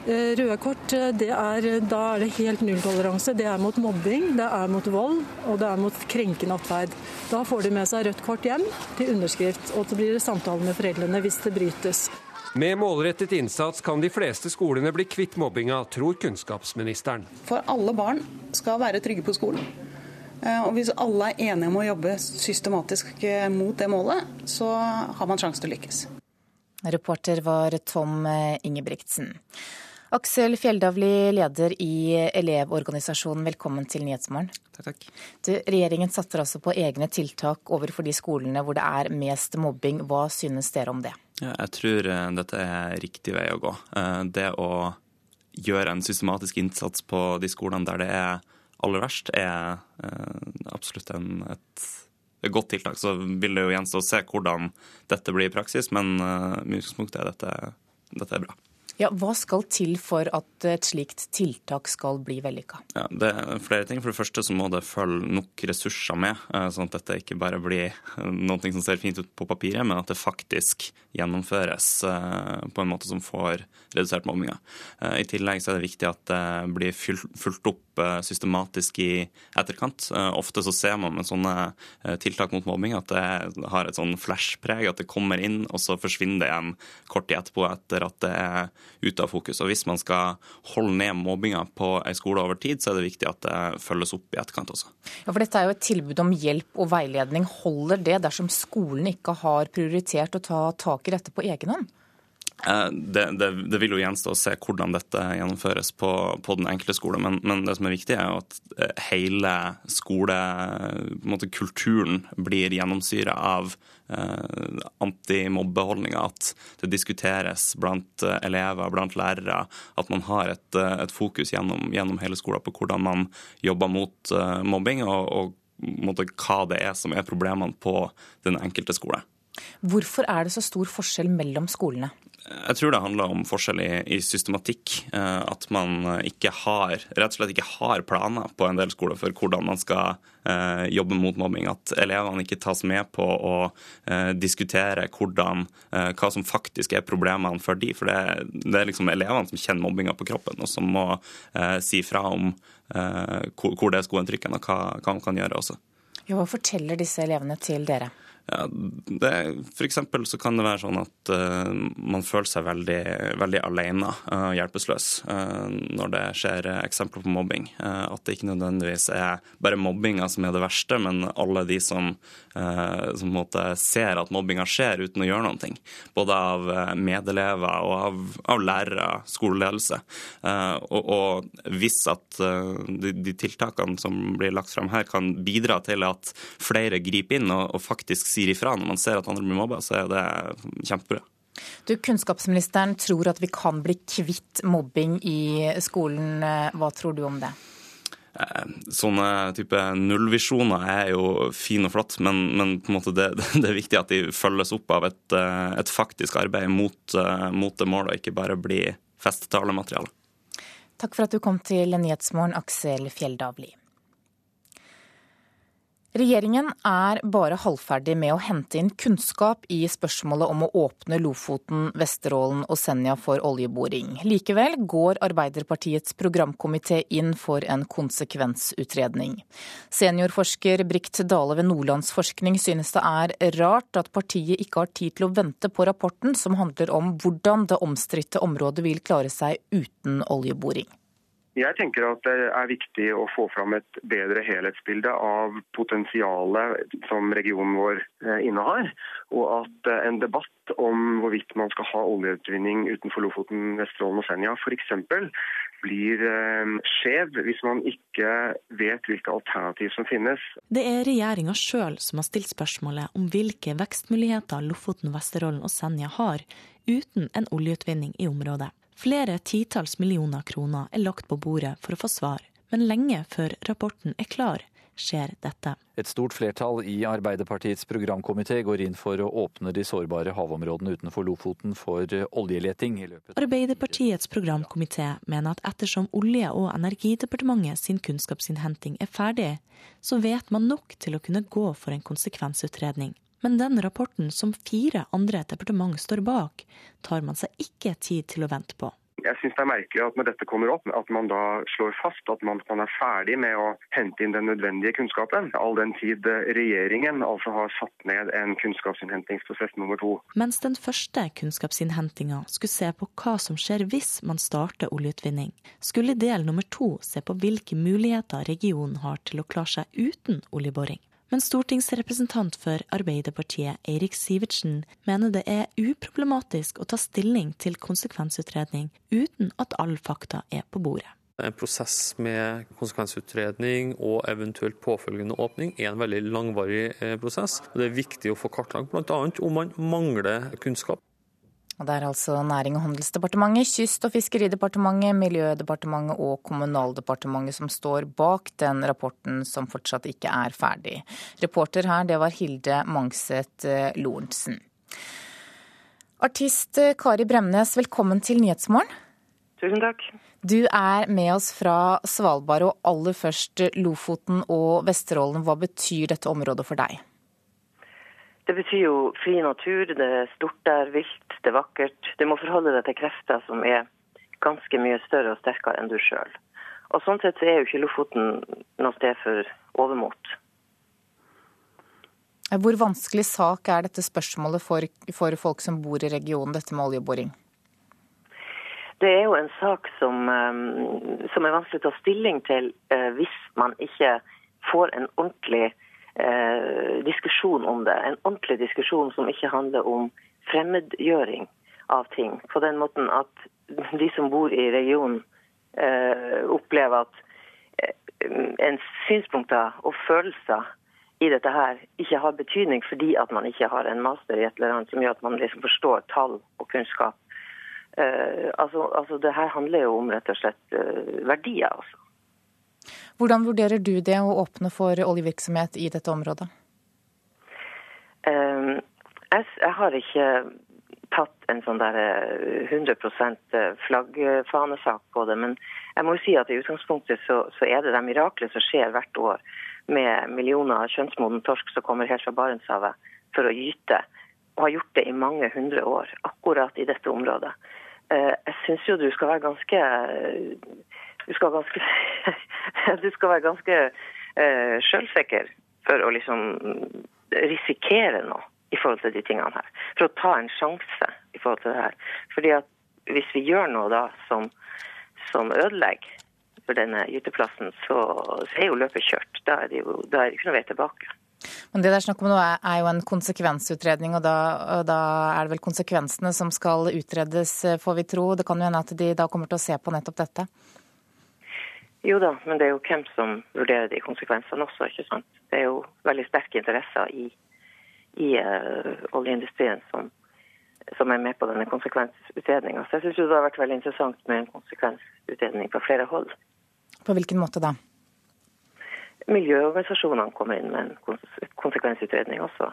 Eh, røde kort, er, da er det helt nulltoleranse. Det er mot mobbing, det er mot vold og det er mot krenkende atferd. Da får de med seg rødt kort hjem til underskrift, og så blir det samtale med foreldrene hvis det brytes. Med målrettet innsats kan de fleste skolene bli kvitt mobbinga, tror kunnskapsministeren. For alle barn skal være trygge på skolen. Eh, og hvis alle er enige om å jobbe systematisk eh, mot det målet, så har man sjanse til å lykkes. Reporter var Tom eh, Ingebrigtsen. Aksel Fjelldavli, leder i Elevorganisasjonen, velkommen til Nyhetsmorgen. Takk, takk. Du, regjeringen satser altså på egne tiltak overfor de skolene hvor det er mest mobbing. Hva synes dere om det? Jeg tror eh, dette er riktig vei å gå. Eh, det å gjøre en systematisk innsats på de skolene der det er aller verst, er eh, absolutt en, et, godt tiltak. Så vil det jo gjenstå å se hvordan dette blir i praksis, men med utgangspunktet er dette, dette er bra. Ja, Hva skal til for at et slikt tiltak skal bli vellykka? Ja, det er flere ting. For det første så må det følge nok ressurser med, eh, sånn at dette ikke bare blir noe som ser fint ut på papiret, men at det faktisk gjennomføres eh, på en måte som får redusert mobbinga. Eh, I tillegg så er det viktig at det blir fulgt opp systematisk i etterkant. Ofte så ser man med sånne tiltak mot mobbing at det har et sånn flash-preg, at det kommer inn, og så forsvinner det igjen kort tid etterpå etter at det er ute av fokus. Og Hvis man skal holde ned mobbinga på ei skole over tid, så er det viktig at det følges opp i etterkant også. Ja, for Dette er jo et tilbud om hjelp og veiledning. Holder det dersom skolen ikke har prioritert å ta tak i dette på egen hånd? Eh, det, det, det, vil jo gjenstå å se hvordan dette gjennomføres på, på den enkelte skole, men, men, det som er viktig, er at eh, hele skolekulturen blir gjennomsyra av eh, antimobbeholdninga. At det diskuteres blant eh, elever, blant lærere. At man har et, et fokus gjennom, gjennom, hele skolen på hvordan man jobber mot eh, mobbing, og, og måte, hva det er som er problemene på den enkelte skole. Hvorfor er det så stor forskjell mellom skolene? Jeg tror det handler om forskjell i, i, systematikk. Eh, at man ikke har, rett og slett ikke har planer på en del skoler for hvordan man skal eh, jobbe mot mobbing. At elevene ikke tas med på å eh, diskutere hvordan, hva som faktisk er problemene for de. For det, det er liksom elevene som kjenner mobbinga på kroppen, og som må si fra om hvor det er skoen trykker, og hva, hva man kan gjøre også. Ja, hva forteller disse elevene til dere? Ja, eksempel så kan det være sånn at uh, man føler seg veldig, veldig alene og uh, hjelpeløs uh, når det skjer eksempler på mobbing. at det ikke nødvendigvis er bare mobbinga som er det verste, men alle de som, som ser at mobbinga skjer uten å gjøre noe. Både av medelever og av, av lærere, skoleledelse. Og, og, hvis at de, de, tiltakene som blir lagt frem her, kan bidra til at flere griper inn og, og faktisk sier ifra når man ser at andre blir mobba, så er det kjempebra. Du, Kunnskapsministeren tror at vi kan bli kvitt mobbing i skolen. Hva tror du om det? Eh, sånne type nullvisjoner er jo fin og flott, men, men det, (laughs) det, er viktig at de følges opp av et, eh, et faktisk arbeid mot, eh, mot det målet, og ikke bare bli festtalemateriale. Takk for at du kom til Nyhetsmorgen, Aksel Fjelldavli. Regjeringen er bare halvferdig med å hente inn kunnskap i spørsmålet om å åpne Lofoten, Vesterålen og Senja for oljeboring. Likevel går Arbeiderpartiets programkomité inn for en konsekvensutredning. Seniorforsker Brikt Dale ved Nordlandsforskning synes det er rart at partiet ikke har tid til å vente på rapporten som handler om hvordan det omstridte området vil klare seg uten oljeboring. Jeg tenker at det er viktig å få fram et bedre helhetsbilde av potensialet som regionen vår eh, innehar. Og at eh, en debatt om hvorvidt man skal ha oljeutvinning utenfor Lofoten, Vesterålen og Senja f.eks. blir eh, skjev hvis man ikke vet hvilke alternativ som finnes. Det er regjeringa sjøl som har stilt spørsmålet om hvilke vekstmuligheter Lofoten, Vesterålen og Senja har uten en oljeutvinning i området. Flere titalls millioner kroner er lagt på bordet for å få svar, men lenge før rapporten er klar, skjer dette. Et stort flertall i Arbeiderpartiets programkomité går inn for å åpne de sårbare havområdene utenfor Lofoten for oljeleting. Arbeiderpartiets programkomité mener at ettersom Olje- og energidepartementet sin kunnskapsinnhenting er ferdig, så vet man nok til å kunne gå for en konsekvensutredning. Men den rapporten som fire andre departement står bak, tar man seg ikke tid til å vente på. Jeg syns det er merkelig at når dette kommer opp, at man da slår fast at man er ferdig med å hente inn den nødvendige kunnskapen, all den tid regjeringen altså har satt ned en kunnskapsinnhentingsprosess nummer to. Mens den første kunnskapsinnhentinga skulle se på hva som skjer hvis man starter oljeutvinning, skulle del nummer to se på hvilke muligheter regionen har til å klare seg uten oljeboring. Men stortingsrepresentant for Arbeiderpartiet Eirik Sivertsen mener det er uproblematisk å ta stilling til konsekvensutredning uten at alle fakta er på bordet. En prosess med konsekvensutredning og eventuelt påfølgende åpning er en veldig langvarig eh, prosess. Det er viktig å få kartlagt bl.a. om man mangler kunnskap. Og Det er altså Næring- og handelsdepartementet, Kyst- og fiskeridepartementet, Miljødepartementet og Kommunaldepartementet som står bak den rapporten som fortsatt ikke er ferdig. Reporter her, det var Hilde Mangset eh, Lorentzen. Artist Kari Bremnes, velkommen til Nyhetsmorgen. Tusen takk. Du er med oss fra Svalbard, og aller først Lofoten og Vesterålen. Hva betyr dette området for deg? Det betyr jo fri natur, det er stort der, vilt, det er vakkert. Du må forholde deg til krefter som er ganske mye større og sterkere enn du sjøl. Og sånn sett så er jo ikke Lofoten noe sted for overmot. Hvor vanskelig sak er dette spørsmålet for, for folk som bor i regionen, dette med oljeboring? Det er jo en sak som, um, som er vanskelig å ta stilling til uh, hvis man ikke får en ordentlig uh, diskusjon om det. En ordentlig diskusjon som ikke handler om fremmedgjøring av ting. På den måten at de som bor i regionen eh, opplever at en synspunkter og følelser i dette her ikke har betydning fordi at man ikke har en master i et eller annet som gjør at man liksom forstår tall og kunnskap. Eh, altså, altså, Det her handler jo om rett og slett eh, verdier. altså. Hvordan vurderer du det å åpne for oljevirksomhet i dette området? Uh, jeg, har ikke tatt en sånn der 100% flaggfanesak på det, men jeg må jo si at i utgangspunktet så, så er det det miraklet som skjer hvert år med millioner av kjønnsmoden torsk som kommer helt fra Barentshavet for å gyte, og har gjort det i mange hundre år, akkurat i dette området. Eh, jeg syns jo du skal være ganske Du skal, ganske, (laughs) du skal være ganske uh, sjølsikker for å liksom risikere noe i forhold til de tingene her. For å ta en sjanse i forhold til det her. Fordi at hvis vi gjør noe da som, som ødelegger for denne gyteplassen, så, så er jo løpet kjørt. Da er det jo da er det ikke noe vei tilbake. Men det det er snakk om nå er jo en konsekvensutredning, og da, og da, er det vel konsekvensene som skal utredes, får vi tro. Det kan jo hende at de da kommer til å se på nettopp dette? Jo da, men det er jo hvem som vurderer de konsekvensene også, ikke sant. Det er jo veldig sterke interesser i, i uh, oljeindustrien som, som, er med på denne konsekvensutredninga. Så jeg syns det har vært veldig interessant med en konsekvensutredning på flere hold. På hvilken måte da? Miljøorganisasjonene kommer inn med en konsekvensutredning også.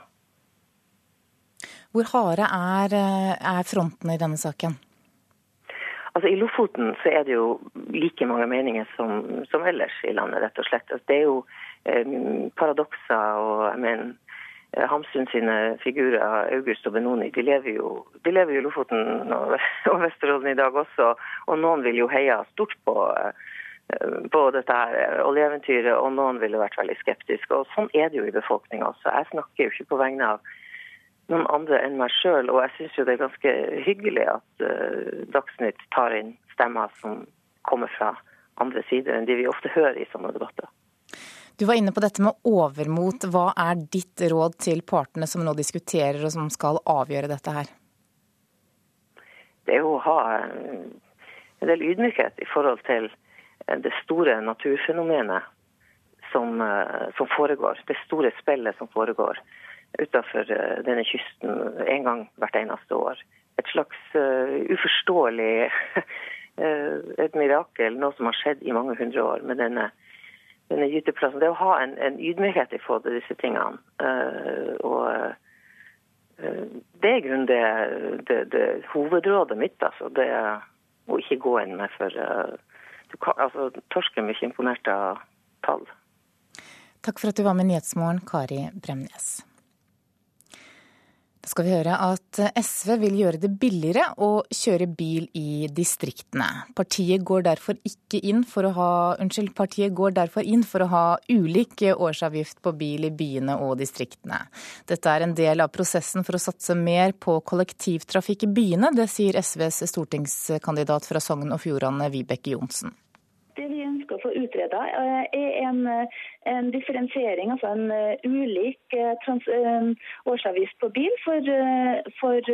Hvor harde er, eh, er frontene i denne saken? Altså I Lofoten så er det jo like mange meninger som, som ellers i landet, rett og slett. Altså, det er jo eh, paradokser og jeg mener eh, Hamsun sine figurer, August og Benoni, de lever jo, de lever jo Lofoten og, (laughs) og Vesterålen i dag også. Og noen vil jo heie stort på eh, på dette her oljeeventyret, og noen ville vært veldig skeptiske. Og Sånn er det jo i befolkninga også. Jeg snakker jo ikke på vegne av noen andre enn meg sjøl, og jeg syns jo det er ganske hyggelig at uh, Dagsnytt tar inn stemmer som kommer fra andre sider enn de vi ofte hører i sånne debatter. Du var inne på dette med overmot. Hva er ditt råd til partene som nå diskuterer og som skal avgjøre dette her? Det er jo å ha en del ydmykhet i forhold til det store naturfenomenet som, eh, som foregår. Det store spillet som foregår utenfor eh, denne kysten en gang hvert eneste år. Et slags uh, uforståelig (laughs) et mirakel, noe som har skjedd i mange hundre år med denne, denne gyteplassen. Det å ha en, en ydmykhet i forhold til disse tingene. Og det er grunnen det, det, det, hovedrådet mitt. altså. Det å ikke gå inn med for kan, altså, Torsken blir ikke imponert av tall. Takk for at du var med Nyhetsmorgen, Kari Bremnes. Da skal vi høre at SV vil gjøre det billigere å kjøre bil i distriktene. Partiet går derfor ikke inn for å ha Unnskyld, partiet går derfor inn for å ha ulik årsavgift på bil i byene og distriktene. Dette er en del av prosessen for å satse mer på kollektivtrafikk i byene. Det sier SVs stortingskandidat fra Sogn og Fjordane, Vibeke Johnsen. Det vi ønsker å få utreda, eh, er en, en, differensiering, altså en uh, ulik trans, årsavgift på bil for, for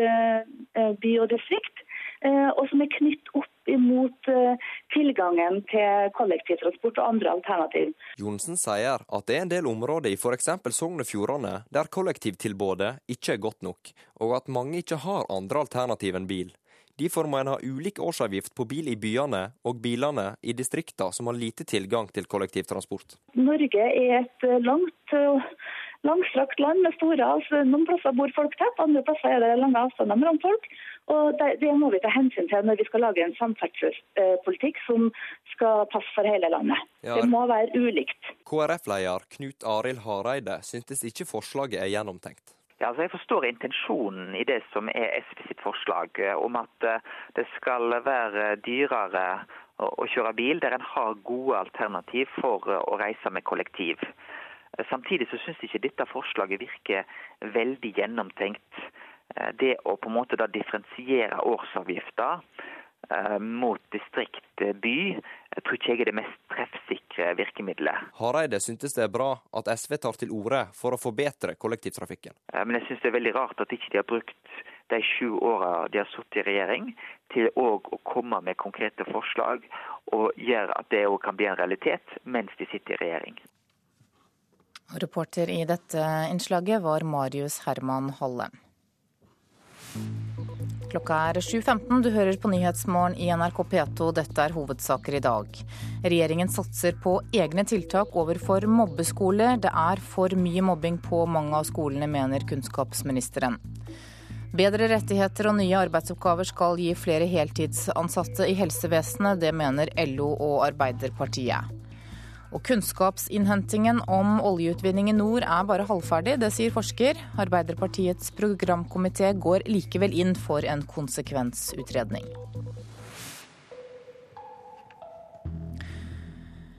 by og distrikt. Og som er knytt opp imot tilgangen til kollektivtransport og andre alternativ. Johnsen sier at det er en del områder i f.eks. Sogn og Fjordane der kollektivtilbudet ikke er godt nok, og at mange ikke har andre alternativ enn bil. Derfor må en ha ulik årsavgift på bil i byene og bilene i distriktene som har lite tilgang til kollektivtransport. Norge er et langt langstrakt land med store altså, Noen plasser bor folk tett, andre plasser er det lange avstander mellom folk. Og det, det, må vi ta hensyn til når vi skal lage en samferdselspolitikk som skal passe for hele landet. Ja. Det må være ulikt. KrF-leder Knut Arild Hareide syntes ikke forslaget er gjennomtenkt. Ja, altså jeg forstår intensjonen i det som er SV sitt forslag, eh, om at eh, det skal være dyrere å kjøre bil der en har gode alternativ for eh, å reise med kollektiv. Samtidig så syns ikke dette forslaget virker veldig gjennomtenkt. Det å på en måte da differensiere årsavgifta mot distrikt-by, eh, tror ikke jeg er det mest treffsikre virkemidlet. Hareide syntes det er bra at SV tar til orde for å forbedre kollektivtrafikken. Men jeg syns det er veldig rart at ikke de har brukt de sju åra de har sittet i regjering, til å komme med konkrete forslag og gjøre at det òg kan bli en realitet mens de sitter i regjering. Reporter i dette innslaget var Marius Herman Holle. Klokka er 7.15. Du hører på Nyhetsmorgen i NRK P2. Dette er hovedsaker i dag. Regjeringen satser på egne tiltak overfor mobbeskoler. Det er for mye mobbing på mange av skolene, mener kunnskapsministeren. Bedre rettigheter og nye arbeidsoppgaver skal gi flere heltidsansatte i helsevesenet. Det mener LO og Arbeiderpartiet. Og kunnskapsinnhentingen om oljeutvinning i nord er bare halvferdig, det sier forsker. Arbeiderpartiets programkomité går likevel inn for en konsekvensutredning.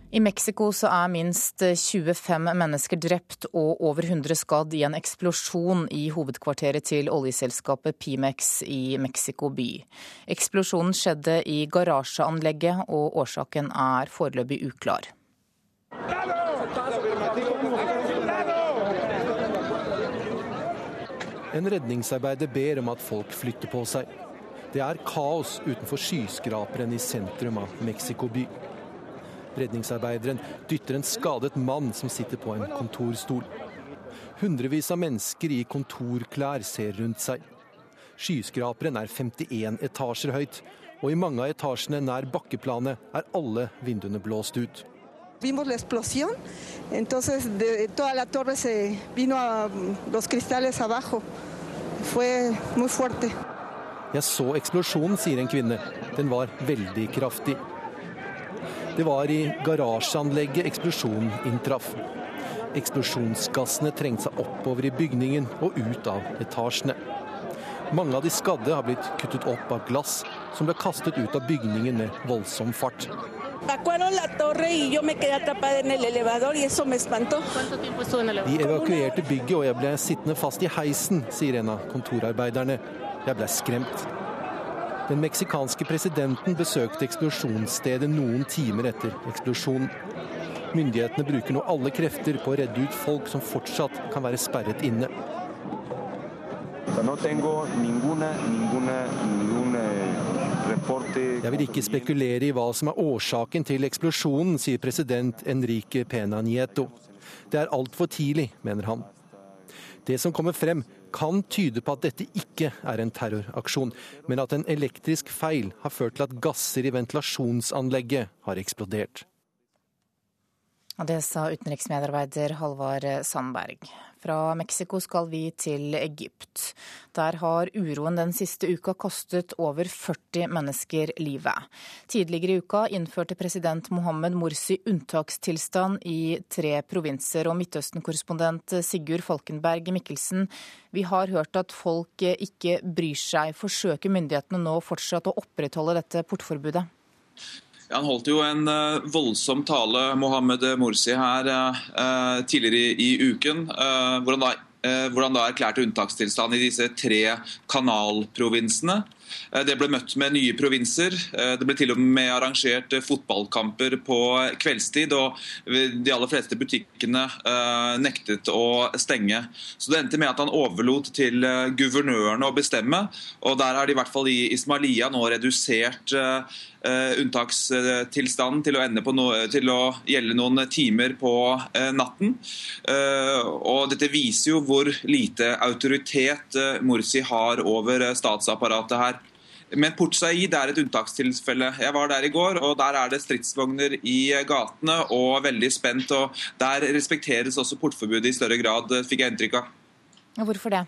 I Mexico så er minst 25 mennesker drept og over 100 skadd i en eksplosjon i hovedkvarteret til oljeselskapet Pimex i Mexico by. Eksplosjonen skjedde i garasjeanlegget, og årsaken er foreløpig uklar. En redningsarbeider ber om at folk flytter på seg. Det er kaos utenfor skyskraperen i sentrum av Mexico by. Redningsarbeideren dytter en skadet mann som sitter på en kontorstol. Hundrevis av mennesker i kontorklær ser rundt seg. Skyskraperen er 51 etasjer høyt, og i mange av etasjene nær bakkeplanet er alle vinduene blåst ut. Vimos la explosión, entonces de toda la torre se vino a los cristales abajo. Fue muy fuerte. Jeg så eksplosjonen, sier en kvinne. Den var veldig kraftig. Det var i garasjeanlegget eksplosjonen inntraff. Eksplosjonsgassene trengte seg oppover i bygningen og ut av etasjene. Mange av de skadde har blitt kuttet opp av glass som ble kastet ut av bygningen med voldsom fart. De evakuerte bygget, og jeg ble sittende fast i heisen, sier en av kontorarbeiderne. Jeg ble skremt. Den meksikanske presidenten besøkte eksplosjonsstedet noen timer etter eksplosjonen. Myndighetene bruker nå alle krefter på å redde ut folk som fortsatt kan være sperret inne. No tengo ninguna, ninguna, ninguna jeg vil ikke spekulere i hva som er årsaken til eksplosjonen, sier president Enrique Pena Nieto. Det er altfor tidlig, mener han. Det som kommer frem, kan tyde på at dette ikke er en terroraksjon, men at en elektrisk feil har ført til at gasser i ventilasjonsanlegget har eksplodert. Og det sa utenriksmedarbeider Halvard Sandberg. Fra Mexico skal vi til Egypt. Der har uroen den siste uka kostet over 40 mennesker livet. Tidligere i uka innførte president Mohammed Morsi unntakstilstand i tre provinser. Og Midtøsten-korrespondent Sigurd Falkenberg Mikkelsen, vi har hørt at folk ikke bryr seg. Forsøker myndighetene nå fortsatt å opprettholde dette portforbudet? Han holdt jo en uh, voldsom tale, Mohammed Morsi, her uh, tidligere i, i uken. Uh, hvor da hvor han da erklærte unntakstilstand i disse tre kanalprovinsene. Eh, det ble møtt med nye provinser. Eh, det ble til og med arrangert eh, fotballkamper på kveldstid. Og de aller fleste butikkene nektet å stenge. Så det endte med at han overlot til guvernørene å bestemme. Og der har de i hvert fall i Ismailia nå redusert unntakstilstanden til å, no, til å, gjelde noen timer på natten. og Dette viser jo hvor lite autoritet Morsi har over statsapparatet her. Men Port Said er et unntakstilfelle. Jeg var der i går, og der er det stridsvogner i gatene og veldig spent. og Der respekteres også portforbudet i større grad, fikk jeg inntrykk av. Hvorfor det?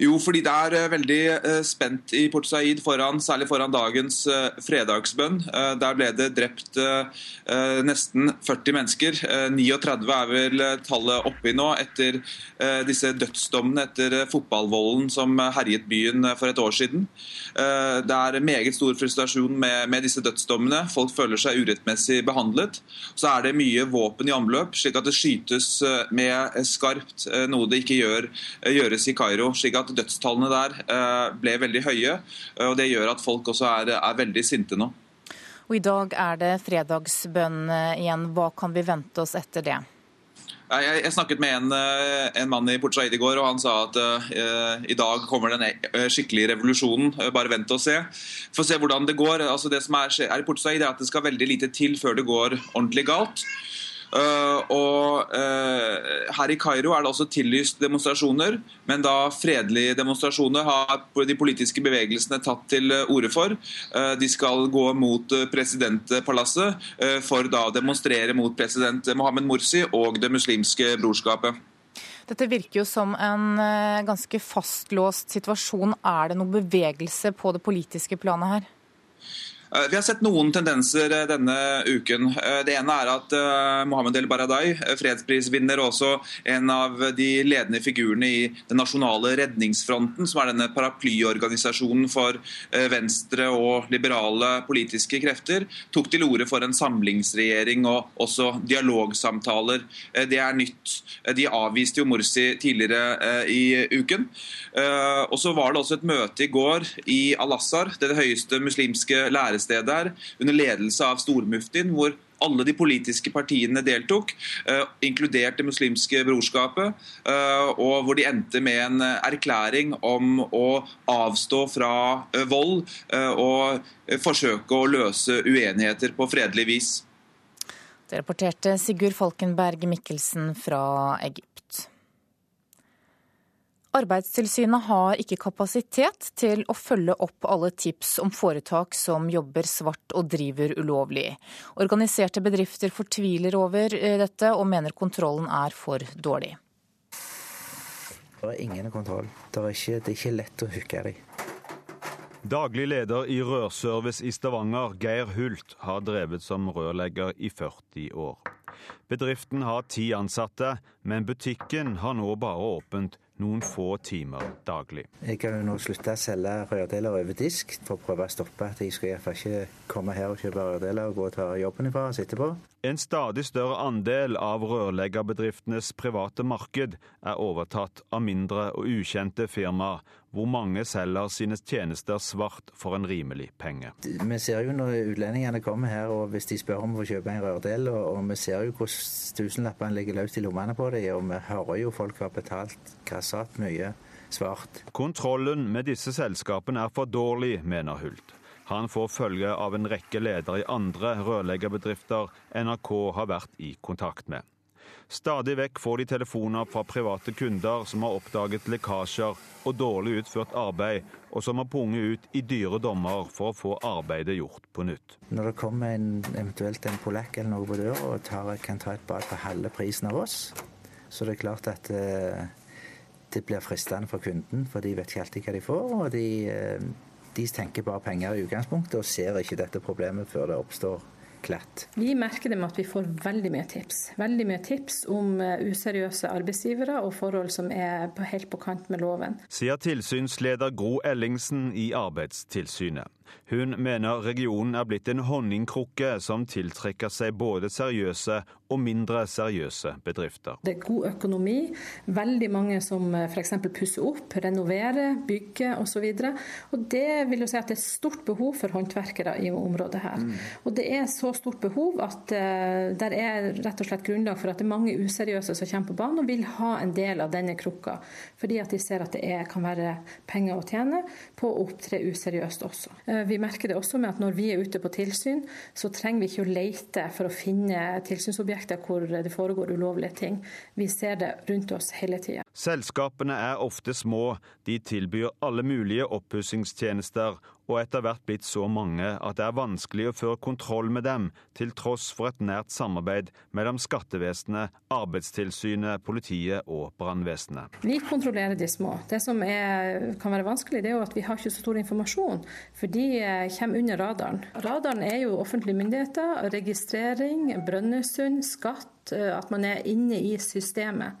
Jo, fordi det er eh, veldig eh, spent i Port Said, foran, særlig foran dagens eh, fredagsbønn. Der ble det drept nesten 40 mennesker. 39 er vel tallet oppi nå, etter disse dødsdommene etter fotballvolden som herjet byen for et år siden. Det er meget stor frustrasjon med, disse dødsdommene. Folk føler seg urettmessig behandlet. Så er det mye våpen i omløp, slik at det skytes med skarpt, noe det ikke gjør, gjøres i Kairo. slik at dødstallene der eh, ble veldig høye. Eh, og Det gjør at folk også er, er veldig sinte nå. Og I dag er det fredagsbønn eh, igjen. Hva kan vi vente oss etter det? Jeg, jeg snakket med en, en, mann i Port Said i går, og han sa at uh, i dag kommer den skikkelige revolusjonen. Bare vent og se. Få se hvordan det går. Altså, det som er, er i Port Said, er at det skal veldig lite til før det går ordentlig galt. Uh, og uh, Her i Kairo er det også tillyst demonstrasjoner, men da fredelige demonstrasjoner har de politiske bevegelsene tatt til orde for. De skal gå mot presidentpalasset for da å demonstrere mot president Mohammed Morsi og Det muslimske brorskapet. Dette virker jo som en ganske fastlåst situasjon. Er det noe bevegelse på det politiske planet her? Eh, vi har sett noen tendenser eh, denne uken. Eh, det ene er at Mohammed El Baradai, fredsprisvinner og også en av de ledende figurene i Den nasjonale redningsfronten, som er denne paraplyorganisasjonen for venstre og liberale politiske krefter, tok til orde for en samlingsregjering og også dialogsamtaler. Det er nytt. De avviste jo Morsi tidligere i uken. Og så var det også et møte i går i Al-Assar, det, det høyeste muslimske læresettet sted der, under ledelse av stormuftien, hvor alle de politiske partiene deltok, uh, inkludert Det muslimske brorskapet, uh, og hvor de endte med en erklæring om å avstå fra vold og forsøke å løse uenigheter på fredelig vis. Det rapporterte Sigurd Falkenberg Mikkelsen fra Egypt. Arbeidstilsynet har ikke kapasitet til å følge opp alle tips om foretak som jobber svart og driver ulovlig. Organiserte bedrifter fortviler over eh, dette og mener kontrollen er for dårlig. Det er ingen kontroll. Det er ikke, det er ikke lett å hooke dem. Daglig leder i Rørservice i Stavanger, Geir Hult, har drevet som rørlegger i 40 år. Bedriften har ti ansatte, men butikken har nå bare åpent noen få timer daglig. Jeg har jo nå slutta å selge rørdeler over disk for å prøve å stoppe at jeg skal iallfall ikke komme her og kjøpe rørdeler og gå og ta jobben ifra oss etterpå. En stadig større andel av rørleggerbedriftenes private marked er overtatt av mindre og ukjente firmaer, hvor mange selger sine tjenester svart for en rimelig penge. Vi ser jo når utlendingene kommer her og hvis de spør om å kjøpe en rørdel, og, vi ser jo hvordan tusenlappene ligger løst i lommene på dem, og vi hører jo folk har betalt grassat mye svart. Kontrollen med disse selskapene er for dårlig, mener Hult. Han får følge av en rekke ledere i andre rørleggerbedrifter NRK har vært i kontakt med. Stadig vekk får de telefoner fra private kunder som har oppdaget lekkasjer og dårlig utført arbeid, og som har punget ut i dyre dommer for å få arbeidet gjort på nytt. Når det kommer en, eventuelt en polakk eller noe på døra og tar, kan ta et bad for halve prisen av oss, så det er klart at det, det blir fristende for kunden, for de vet ikke alltid hva de får. og de... De tenker bare penger i utgangspunktet og ser ikke dette problemet før det oppstår Klett. Vi merker det med at vi får veldig mye tips. Veldig mye tips om eh, useriøse arbeidsgivere og forhold som er helt på kant med loven. Sier tilsynsleder Gro Ellingsen i Arbeidstilsynet. Hun mener regionen er blitt en honningkrukke som tiltrekker seg både seriøse og mindre seriøse bedrifter. Det er god økonomi, veldig mange som eh, f.eks. pusser opp, renoverer, bygger osv. Det vil jo si at det er stort behov for håndverkere i området her. Mm. Og det er så stort behov at uh, det er rett og slett grunnlag for at det er mange useriøse som kommer på banen og vil ha en del av denne krukka. Fordi at de ser at det er, kan være penger å tjene på å opptre useriøst også. Uh, vi merker det også med at når vi er ute på tilsyn, så trenger vi ikke å lete for å finne tilsynsobjekter objekter hvor det foregår ulovlige ting. Vi ser det rundt oss hele tida. Selskapene er ofte små, de tilbyr alle mulige oppussingstjenester og etter hvert blitt så mange at det er vanskelig å føre kontroll med dem, til tross for et nært samarbeid mellom skattevesenet, Arbeidstilsynet, politiet og brannvesenet. Vi kontrollerer de små. Det som er, kan være vanskelig, det er jo at vi har ikke så stor informasjon, for de eh, kommer under radaren. Radaren er jo offentlige myndigheter, registrering, Brønnøysund, skatt, eh, at man er inne i systemet.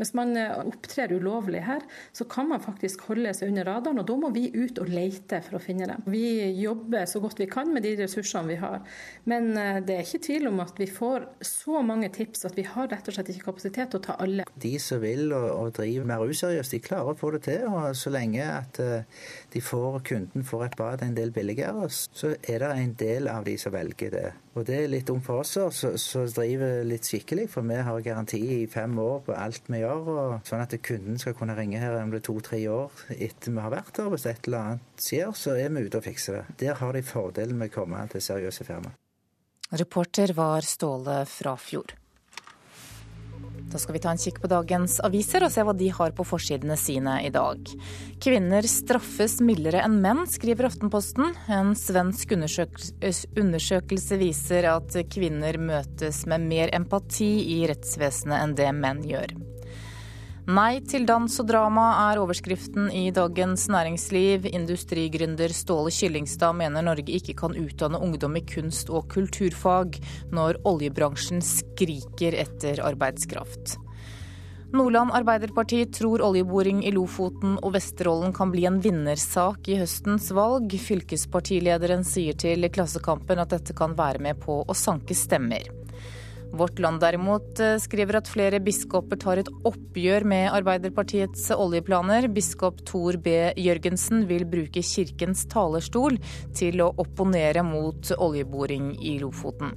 Hvis man eh, opptrer ulovlig her, så kan man faktisk holde seg under radaren, og da må vi ut og lete for å finne dem. Vi jobber så godt vi kan med de ressursene vi har, men eh, det er ikke tvil om at vi får så mange tips at vi har rett og slett ikke kapasitet til å ta alle. De som vil og, og driver mer useriøst, de klarer å få det til. og Så lenge at uh, de får, kunden får et bad en del billigere, så er det en del av de som velger det. Og det er litt dumt for oss som driver litt skikkelig, for vi har garanti i fem år på alt vi gjør. Og sånn at kunden skal kunne ringe her om det er to-tre år etter vi har vært her. Hvis et eller annet skjer, så er vi ute og fikser det. Der har de fordelen med å komme til seriøse firma. Reporter var Ståle Frafjord. Da skal vi ta en kikk på dagens aviser og se hva de har på forsidene sine i dag. Kvinner straffes mildere enn menn, skriver Aftenposten. En svensk undersøkelse viser at kvinner møtes med mer empati i rettsvesenet enn det menn gjør. Nei til dans og drama er overskriften i Dagens Næringsliv. Industrigründer Ståle Kyllingstad mener Norge ikke kan utdanne ungdom i kunst- og kulturfag, når oljebransjen skriker etter arbeidskraft. Nordland Arbeiderparti tror oljeboring i Lofoten og Vesterålen kan bli en vinnersak i høstens valg. Fylkespartilederen sier til Klassekampen at dette kan være med på å sanke stemmer. Vårt Land derimot eh, skriver at flere biskoper tar et oppgjør med Arbeiderpartiets oljeplaner. Biskop Tor B. Jørgensen vil bruke kirkens talerstol til å opponere mot oljeboring i Lofoten.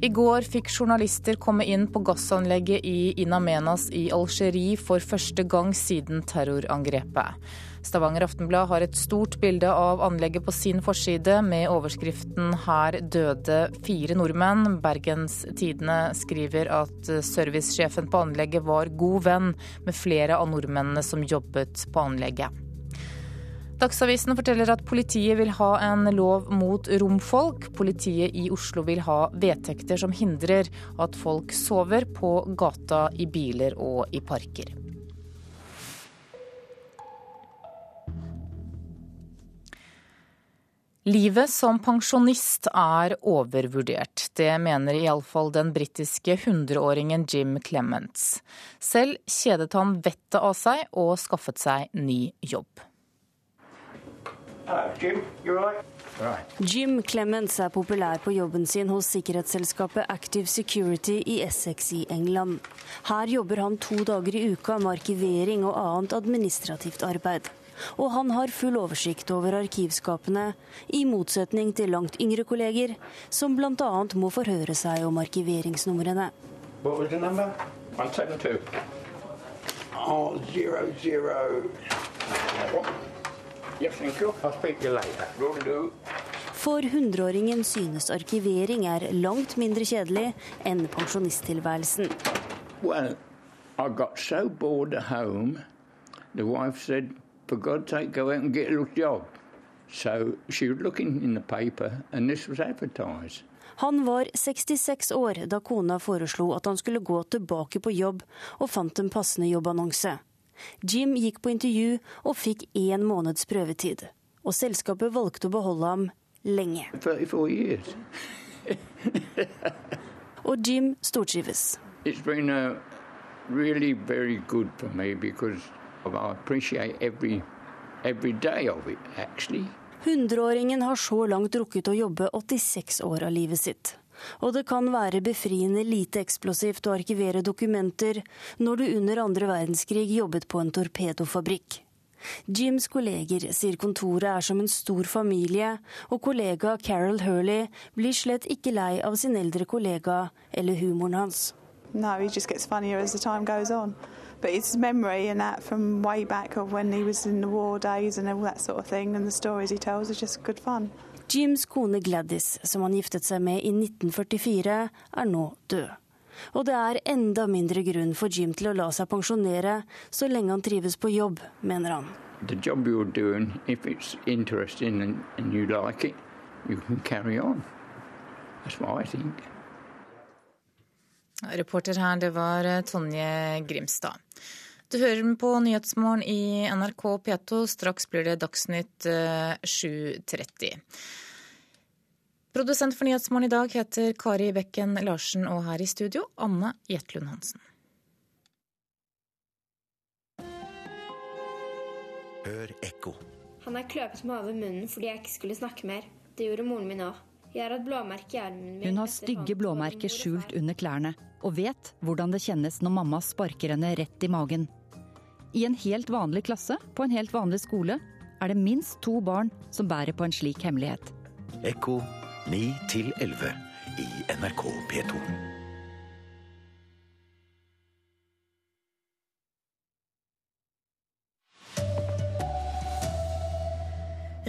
I går fikk journalister komme inn på gassanlegget i In Amenas i Algerie for første gang siden terrorangrepet. Stavanger Aftenblad har et stort bilde av anlegget på sin forside med overskriften 'Her døde fire nordmenn'. Bergens Tidende skriver at servicesjefen på anlegget var god venn med flere av nordmennene som jobbet på anlegget. Dagsavisen forteller at politiet vil ha en lov mot romfolk. Politiet i Oslo vil ha vedtekter som hindrer at folk sover på gata, i biler og i parker. Livet som pensjonist er overvurdert. Det mener iallfall den britiske 100-åringen Jim Clements. Selv kjedet han vettet av seg og skaffet seg ny jobb. Jim, Clements er populær på jobben sin hos sikkerhetsselskapet Active Security i Essex i England. Her jobber han to dager i uka med arkivering og annet administrativt arbeid. Og han har full oversikt over arkivskapene, i motsetning til langt yngre kolleger, som bl.a. må forhøre seg om arkiveringsnumrene. For hundreåringen synes arkivering er langt mindre kjedelig enn pensjonisttilværelsen. Well, I got so bored at home. The wife said, for God's sake, go out and get a little job. So she was looking in the paper, and this was advertised. Han var 66 år da kona foreslo at han skulle gå tilbake på jobb, og fant en passende jobbannonse. Jim gikk på intervju og fikk én måneds prøvetid. Og selskapet valgte å beholde ham lenge. (laughs) og Jim stortrives. Really very good for me because Hundreåringen har så langt rukket å jobbe 86 år av livet sitt. Og det kan være befriende lite eksplosivt å arkivere dokumenter når du under andre verdenskrig jobbet på en torpedofabrikk. Jims kolleger sier kontoret er som en stor familie, og kollega Carol Hurley blir slett ikke lei av sin eldre kollega eller humoren hans. No, he just gets funnier as the time goes on. But his memory and that from way back of when he was in all that sort of thing, and the stories he tells are just good. Jims kone Gladys, som han giftet seg med i 1944, er nå død. Og det er enda mindre grunn for Jim til å la seg pensjonere så lenge han trives på jobb, mener han. The job you're doing, if it's interesting and, and you like it, you can carry on. That's what I think. Reporter her, det var eh, Tonje Grimstad. Du hører på Nyhetsmorgen i NRK P2. Straks blir det Dagsnytt 7.30. Eh, Produsent for Nyhetsmorgen i dag heter Kari Bekken Larsen, og her i studio Anne Jetlund Hansen. Hør ekko. Han er kløpet meg over munnen fordi jeg ikke skulle snakke mer. Det gjorde moren min òg. Jeg har et blåmerke i armen min. Hun har stygge blåmerker skjult under klærne, og vet hvordan det kjennes når mamma sparker henne rett i magen. I en helt vanlig klasse på en helt vanlig skole er det minst to barn som bærer på en slik hemmelighet. Ekko 9 11 i NRK P2.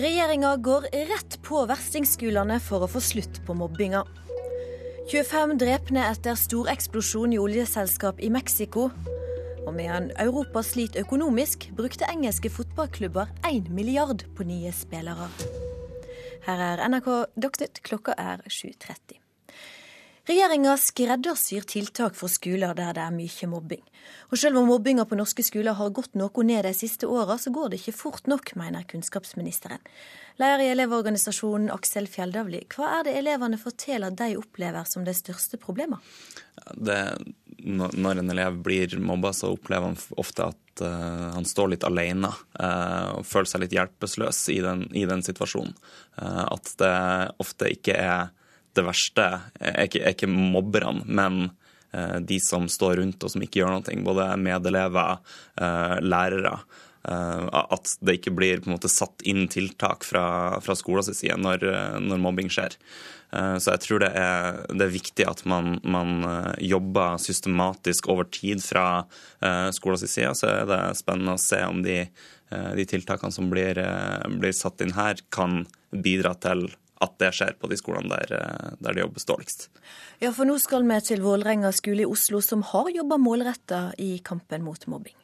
Regjeringa går rett på verstingsskolene for å få slutt på mobbinga. 25 drepne etter stor eksplosjon i oljeselskap i Mexico. Og medan Europa sliter økonomisk, brukte engelske fotballklubber 1 milliard på nye spillere. Her er NRK Dagsnytt, klokka er 7.30. Regjeringa skreddersyr tiltak for skoler der det er mye mobbing. Og selv om mobbinga på norske skoler har gått noe ned de siste åra, så går det ikke fort nok, mener kunnskapsministeren. Leder i Elevorganisasjonen Aksel Fjelldavli, hva er det elevene forteller de opplever som det største problemene? Når en elev blir mobba, så opplever han ofte at uh, han står litt alene uh, og føler seg litt hjelpeløs i i den situasjonen. Uh, at det ofte ikke er det verste er ikke, ikke mobberne, men eh, de som står rundt og som ikke gjør noe. Både medelever, eh, lærere. Eh, at det ikke blir på en måte satt inn tiltak fra, fra skolens side når, når, mobbing skjer. Så jeg tror det er, det er viktig at man, man, jobber systematisk over tid fra skolens side. Så er det spennende å se om de, de tiltakene som blir, blir satt inn her, kan bidra til at det skjer på de skolene der, eh, der det jobbes dårligst. Ja, for nå skal vi til Vålerenga skole i Oslo, som har jobba målretta i kampen mot mobbing.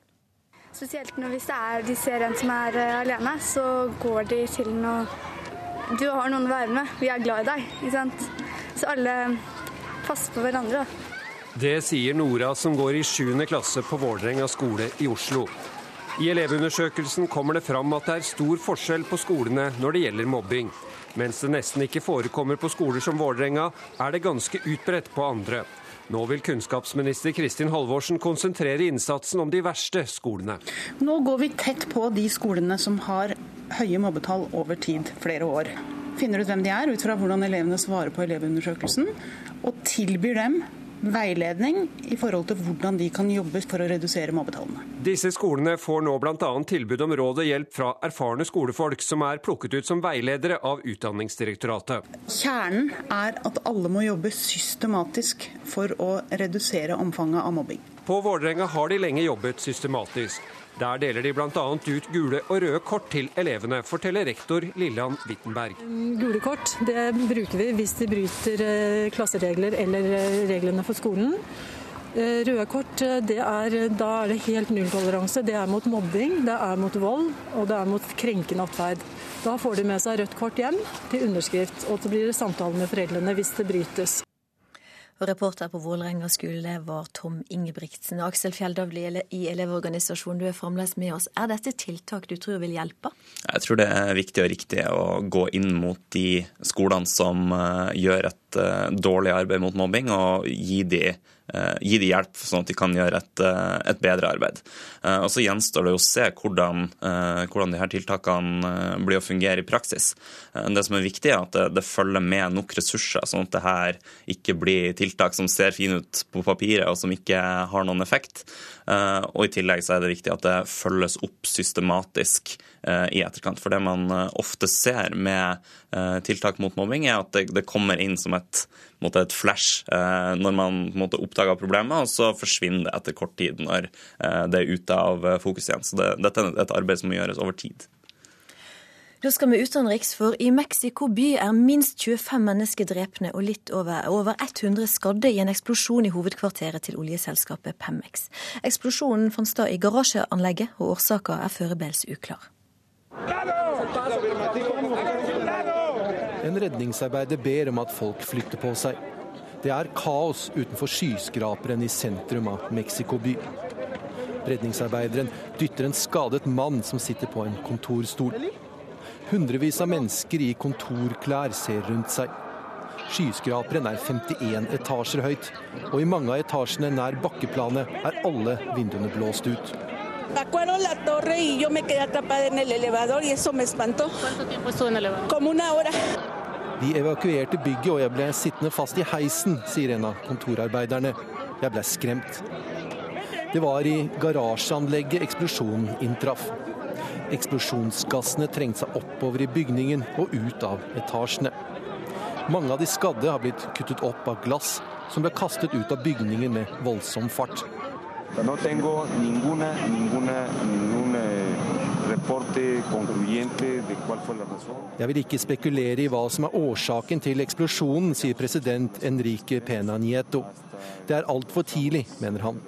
Spesielt når hvis er, de ser en som er uh, alene, så går de til noe Du har noen å være med, vi er glad i deg. ikke sant? Så alle passer på hverandre. Det sier Nora, som går i 7. klasse på Vålerenga skole i Oslo. I elevundersøkelsen kommer det fram at det er stor forskjell på skolene når det gjelder mobbing. Mens det nesten ikke forekommer på skoler som Vålerenga, er det ganske utbredt på andre. Nå vil kunnskapsminister Kristin Halvorsen konsentrere innsatsen om de verste skolene. Nå går vi tett på de skolene som har høye mobbetall over tid, flere år. Finner ut hvem de er ut fra hvordan elevene svarer på elevundersøkelsen, og tilbyr dem veiledning i forhold til hvordan de kan jobbe for å redusere mobbetallene. Disse skolene får nå bl.a. tilbud om råd og hjelp fra erfarne skolefolk som er plukket ut som veiledere av Utdanningsdirektoratet. Kjernen er at alle må jobbe systematisk for å redusere omfanget av mobbing. På Vålerenga har de lenge jobbet systematisk. Der deler de bl.a. ut gule og røde kort til elevene, forteller rektor Lillian Wittenberg. Gule kort det bruker vi hvis de bryter eh, klasseregler eller eh, reglene for skolen. Eh, røde kort, er, da er det helt nulltoleranse. Det er mot mobbing, det er mot vold og det er mot krenkende atferd. Da får de med seg rødt kort hjem til underskrift, og så blir det samtale med foreldrene hvis det brytes. Og reporter på Vålerenga skole var Tom Ingebrigtsen. Aksel Fjelldavli i Elevorganisasjonen, du er fremdeles med oss. Er dette tiltak du tror vil hjelpe? Jeg tror det er viktig og riktig å gå inn mot de skolene som eh, gjør et eh, dårlig arbeid mot mobbing, og gi de Eh, gi dem hjelp, sånn at de kan gjøre et, eh, et bedre arbeid. Og Så gjenstår det å se hvordan, hvordan de her tiltakene blir å fungere i praksis. Det som er viktig, er at det, det, følger med nok ressurser, sånn at det her ikke blir tiltak som ser fine ut på papiret og som ikke har noen effekt. Og I tillegg så er det viktig at det følges opp systematisk i etterkant. For det man ofte ser med tiltak mot mobbing, er at det, kommer inn som et et flash eh, når man måte, oppdager problemet, og så forsvinner det etter kort tid når eh, det er ute av eh, fokus igjen. Så det, dette er et arbeid som må gjøres over tid. Da skal vi utenriks, for i Mexico by er minst 25 mennesker drepne og litt over, over 100 skadde i en eksplosjon i hovedkvarteret til oljeselskapet Pemex. Eksplosjonen fant sted i garasjeanlegget, og årsaka er foreløpig uklar. En redningsarbeider ber om at folk flytter på seg. Det er kaos utenfor skyskraperen i sentrum av Mexico by. Redningsarbeideren dytter en skadet mann som sitter på en kontorstol. Hundrevis av mennesker i kontorklær ser rundt seg. Skyskraperen er 51 etasjer høyt, og i mange av etasjene nær bakkeplanet er alle vinduene blåst ut. De evakuerte bygget, og jeg ble sittende fast i heisen, sier en av kontorarbeiderne. Jeg ble skremt. Det var i garasjeanlegget eksplosjonen inntraff. Eksplosjonsgassene trengte seg oppover i bygningen og ut av etasjene. Mange av de skadde har blitt kuttet opp av glass, som ble kastet ut av bygningen med voldsom fart. Jeg vil ikke spekulere i hva som er årsaken til eksplosjonen, sier president Enrique Pena Nieto. Det er altfor tidlig, mener han.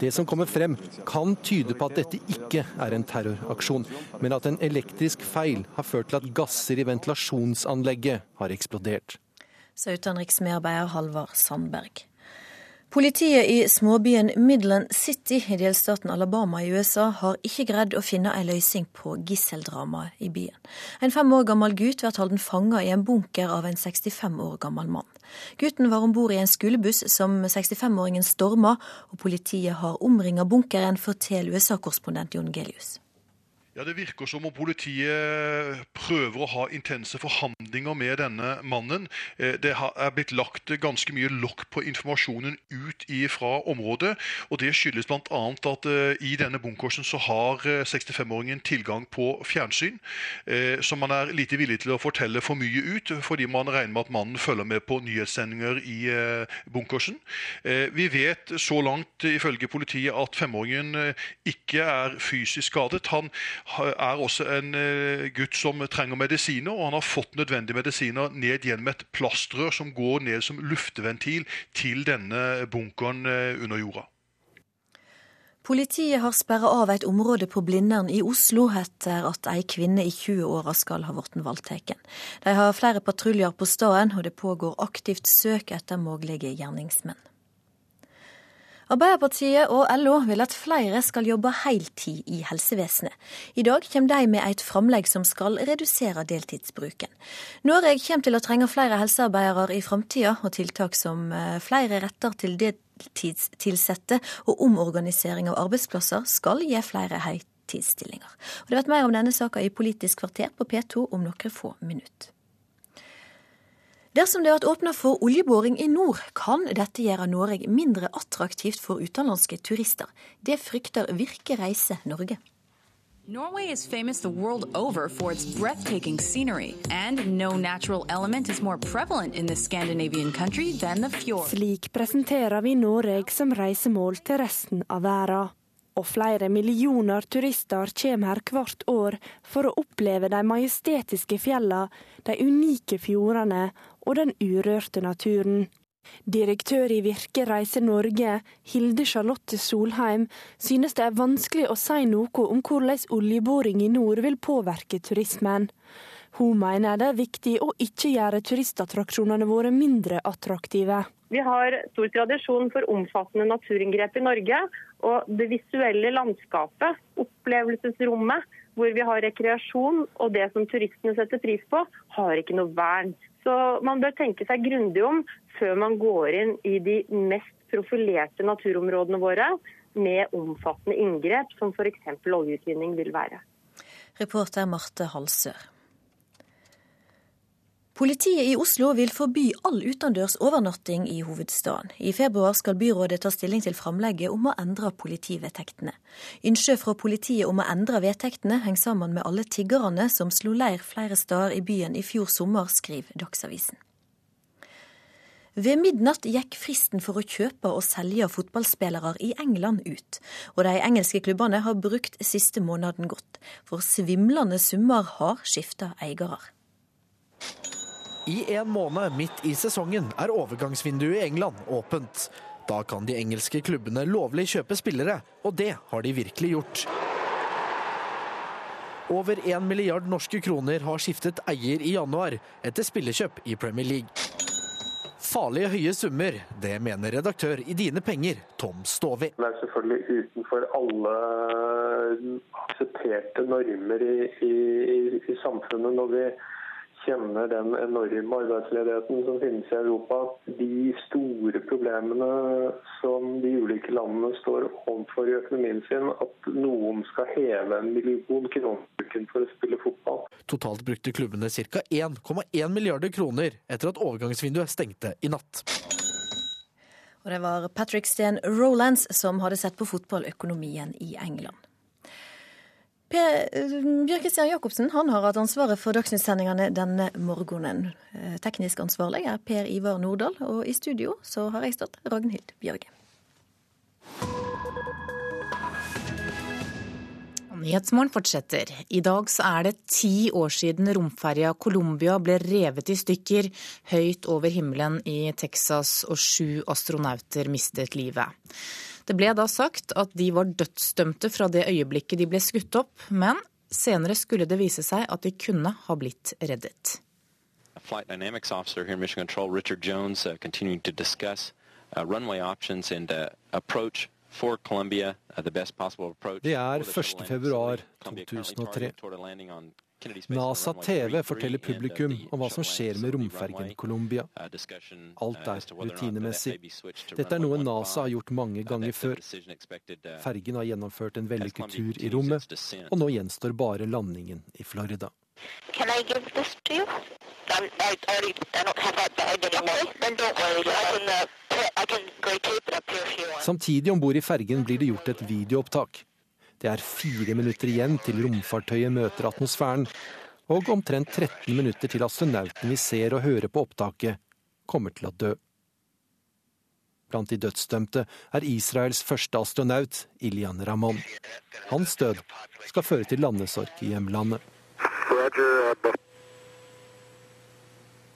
Det som kommer frem, kan tyde på at dette ikke er en terroraksjon, men at en elektrisk feil har ført til at gasser i ventilasjonsanlegget har eksplodert. Sa utenriksmedarbeider Halvard Sandberg. Politiet i småbyen Midland City i delstaten Alabama i USA har ikke greid å finne en løsning på gisseldramaet i byen. En fem år gammel gutt blir holdt fanget i en bunker av en 65 år gammel mann. Gutten var om bord i en skolebuss som 65-åringen storma, og politiet har omringa bunkeren, forteller USA-korrespondent Jon Gelius. Ja, Det virker som om politiet prøver å ha intense forhandlinger med denne mannen. Eh, det er blitt lagt ganske mye lokk på informasjonen ut fra området. og Det skyldes bl.a. at eh, i denne bunkersen så har 65-åringen eh, tilgang på fjernsyn. Så man er lite villig til å fortelle for mye ut, fordi man regner med at mannen følger med på nyhetssendinger i bunkersen. Vi vet så langt ifølge politiet at femåringen ikke er fysisk skadet. Han er også en eh, gutt som trenger medisiner, og han har fått nødvendige medisiner ned gjennom et plastrør som går ned som luftventil til denne bunkeren eh, under jorda. Politiet har sperra av et område på Blindern i Oslo etter at ei kvinne i 20-åra skal ha blitt voldtatt. De har flere patruljer på staden, og det pågår aktivt søk etter mulige gjerningsmenn. Arbeiderpartiet og LO vil at flere skal jobbe heltid i helsevesenet. I dag kommer de med et framlegg som skal redusere deltidsbruken. Norge kommer til å trenge flere helsearbeidere i framtida, og tiltak som eh, flere retter til deltidstilsatte og omorganisering av arbeidsplasser skal gi flere heltidsstillinger. Og det vet mer om denne saka i Politisk kvarter på P2 om noen få minutter. Dersom det blir åpna for oljeboring i nord, kan dette gjøre Norge mindre attraktivt for utenlandske turister. Det frykter Virke Reise Norge. Norway is famous the world over for its breathtaking scenery, and no natural element is more prevalent in the Scandinavian country than the fjord. Slik presenterer vi Norge som reisemål til resten av verden. Og flere millioner turister kommer her hvert år for å oppleve de majestetiske fjellene, de unike fjordene og den urørte naturen. Direktør i Virke Reise Norge, Hilde Charlotte Solheim, synes det er vanskelig å si noe om hvordan oljeboring i nord vil påvirke turismen. Hun mener det er viktig å ikke gjøre turistattraksjonene våre mindre attraktive. Vi har stor tradisjon for omfattende naturinngrep i Norge. Og det visuelle landskapet, opplevelsesrommet, hvor vi har rekreasjon og det som turistene setter pris på, har ikke noe vern. Så man bør tenke seg grundig om før man går inn i de mest profilerte naturområdene våre med omfattende inngrep, som f.eks. oljeutvinning vil være. Reporter Marte Halsør. Politiet i Oslo vil forby all utendørs overnatting i hovedstaden. I februar skal byrådet ta stilling til framlegget om å endre politivedtektene. Ønsket fra politiet om å endre vedtektene henger sammen med alle tiggerne som slo leir flere steder i byen i fjor sommer, skriver Dagsavisen. Ved midnatt gikk fristen for å kjøpe og selge fotballspillere i England ut, og de engelske klubbene har brukt siste måneden godt, for svimlende summer har skifta eiere. I en måned midt i sesongen er overgangsvinduet i England åpent. Da kan de engelske klubbene lovlig kjøpe spillere, og det har de virkelig gjort. Over 1 milliard norske kroner har skiftet eier i januar etter spillekjøp i Premier League. Farlige høye summer, det mener redaktør i Dine Penger, Tom Stovi. Det er selvfølgelig utenfor alle aksepterte normer i, i, i samfunnet når vi kjenner den enorme arbeidsledigheten som finnes i Europa. De store problemene som de ulike landene står overfor i økonomien sin. At noen skal heve en million kroner for å spille fotball. Totalt brukte klubbene ca. 1,1 milliarder kroner etter at overgangsvinduet stengte i natt. Og det var Patrick Steen Rolands som hadde sett på fotballøkonomien i England. Per Bjørn Kristian Jacobsen han har hatt ansvaret for Dagsnytt-sendingene denne morgenen. Eh, teknisk ansvarlig er Per Ivar Nordahl, og i studio så har jeg stått Ragnhild Bjørge. Nyhetsmorgen fortsetter. I dag så er det ti år siden romferja Colombia ble revet i stykker høyt over himmelen i Texas, og sju astronauter mistet livet. Det ble da sagt at de var dødsdømte fra det øyeblikket de ble skutt opp, men senere skulle det vise seg at de kunne ha blitt reddet. Flight Dynamics officer here in Mission Control, Richard Jones, uh, continuing to discuss uh, runway options and uh, approach for Columbia, uh, the best possible approach. Det er 1. februar 2003. NASA TV forteller publikum om hva som skjer med romfergen Columbia. Alt er rutinemessig. Dette er noe NASA har gjort mange ganger før. Fergen har gjennomført en vellykket tur i rommet, og nå gjenstår bare landingen i Florida. Can I give this to you? I, I already, I don't have that bag anymore. Then don't worry, I can, uh, I can grey tape it up here if you want. Samtidig om bord i fergen blir det gjort et videoopptak. Det er fire minutter igjen til romfartøyet møter atmosfæren, og omtrent 13 minutter til astronauten vi ser og hører på opptaket, kommer til å dø. Blant de dødsdømte er Israels første astronaut, Ilian Ramon. Hans død skal føre til landesorg i hjemlandet.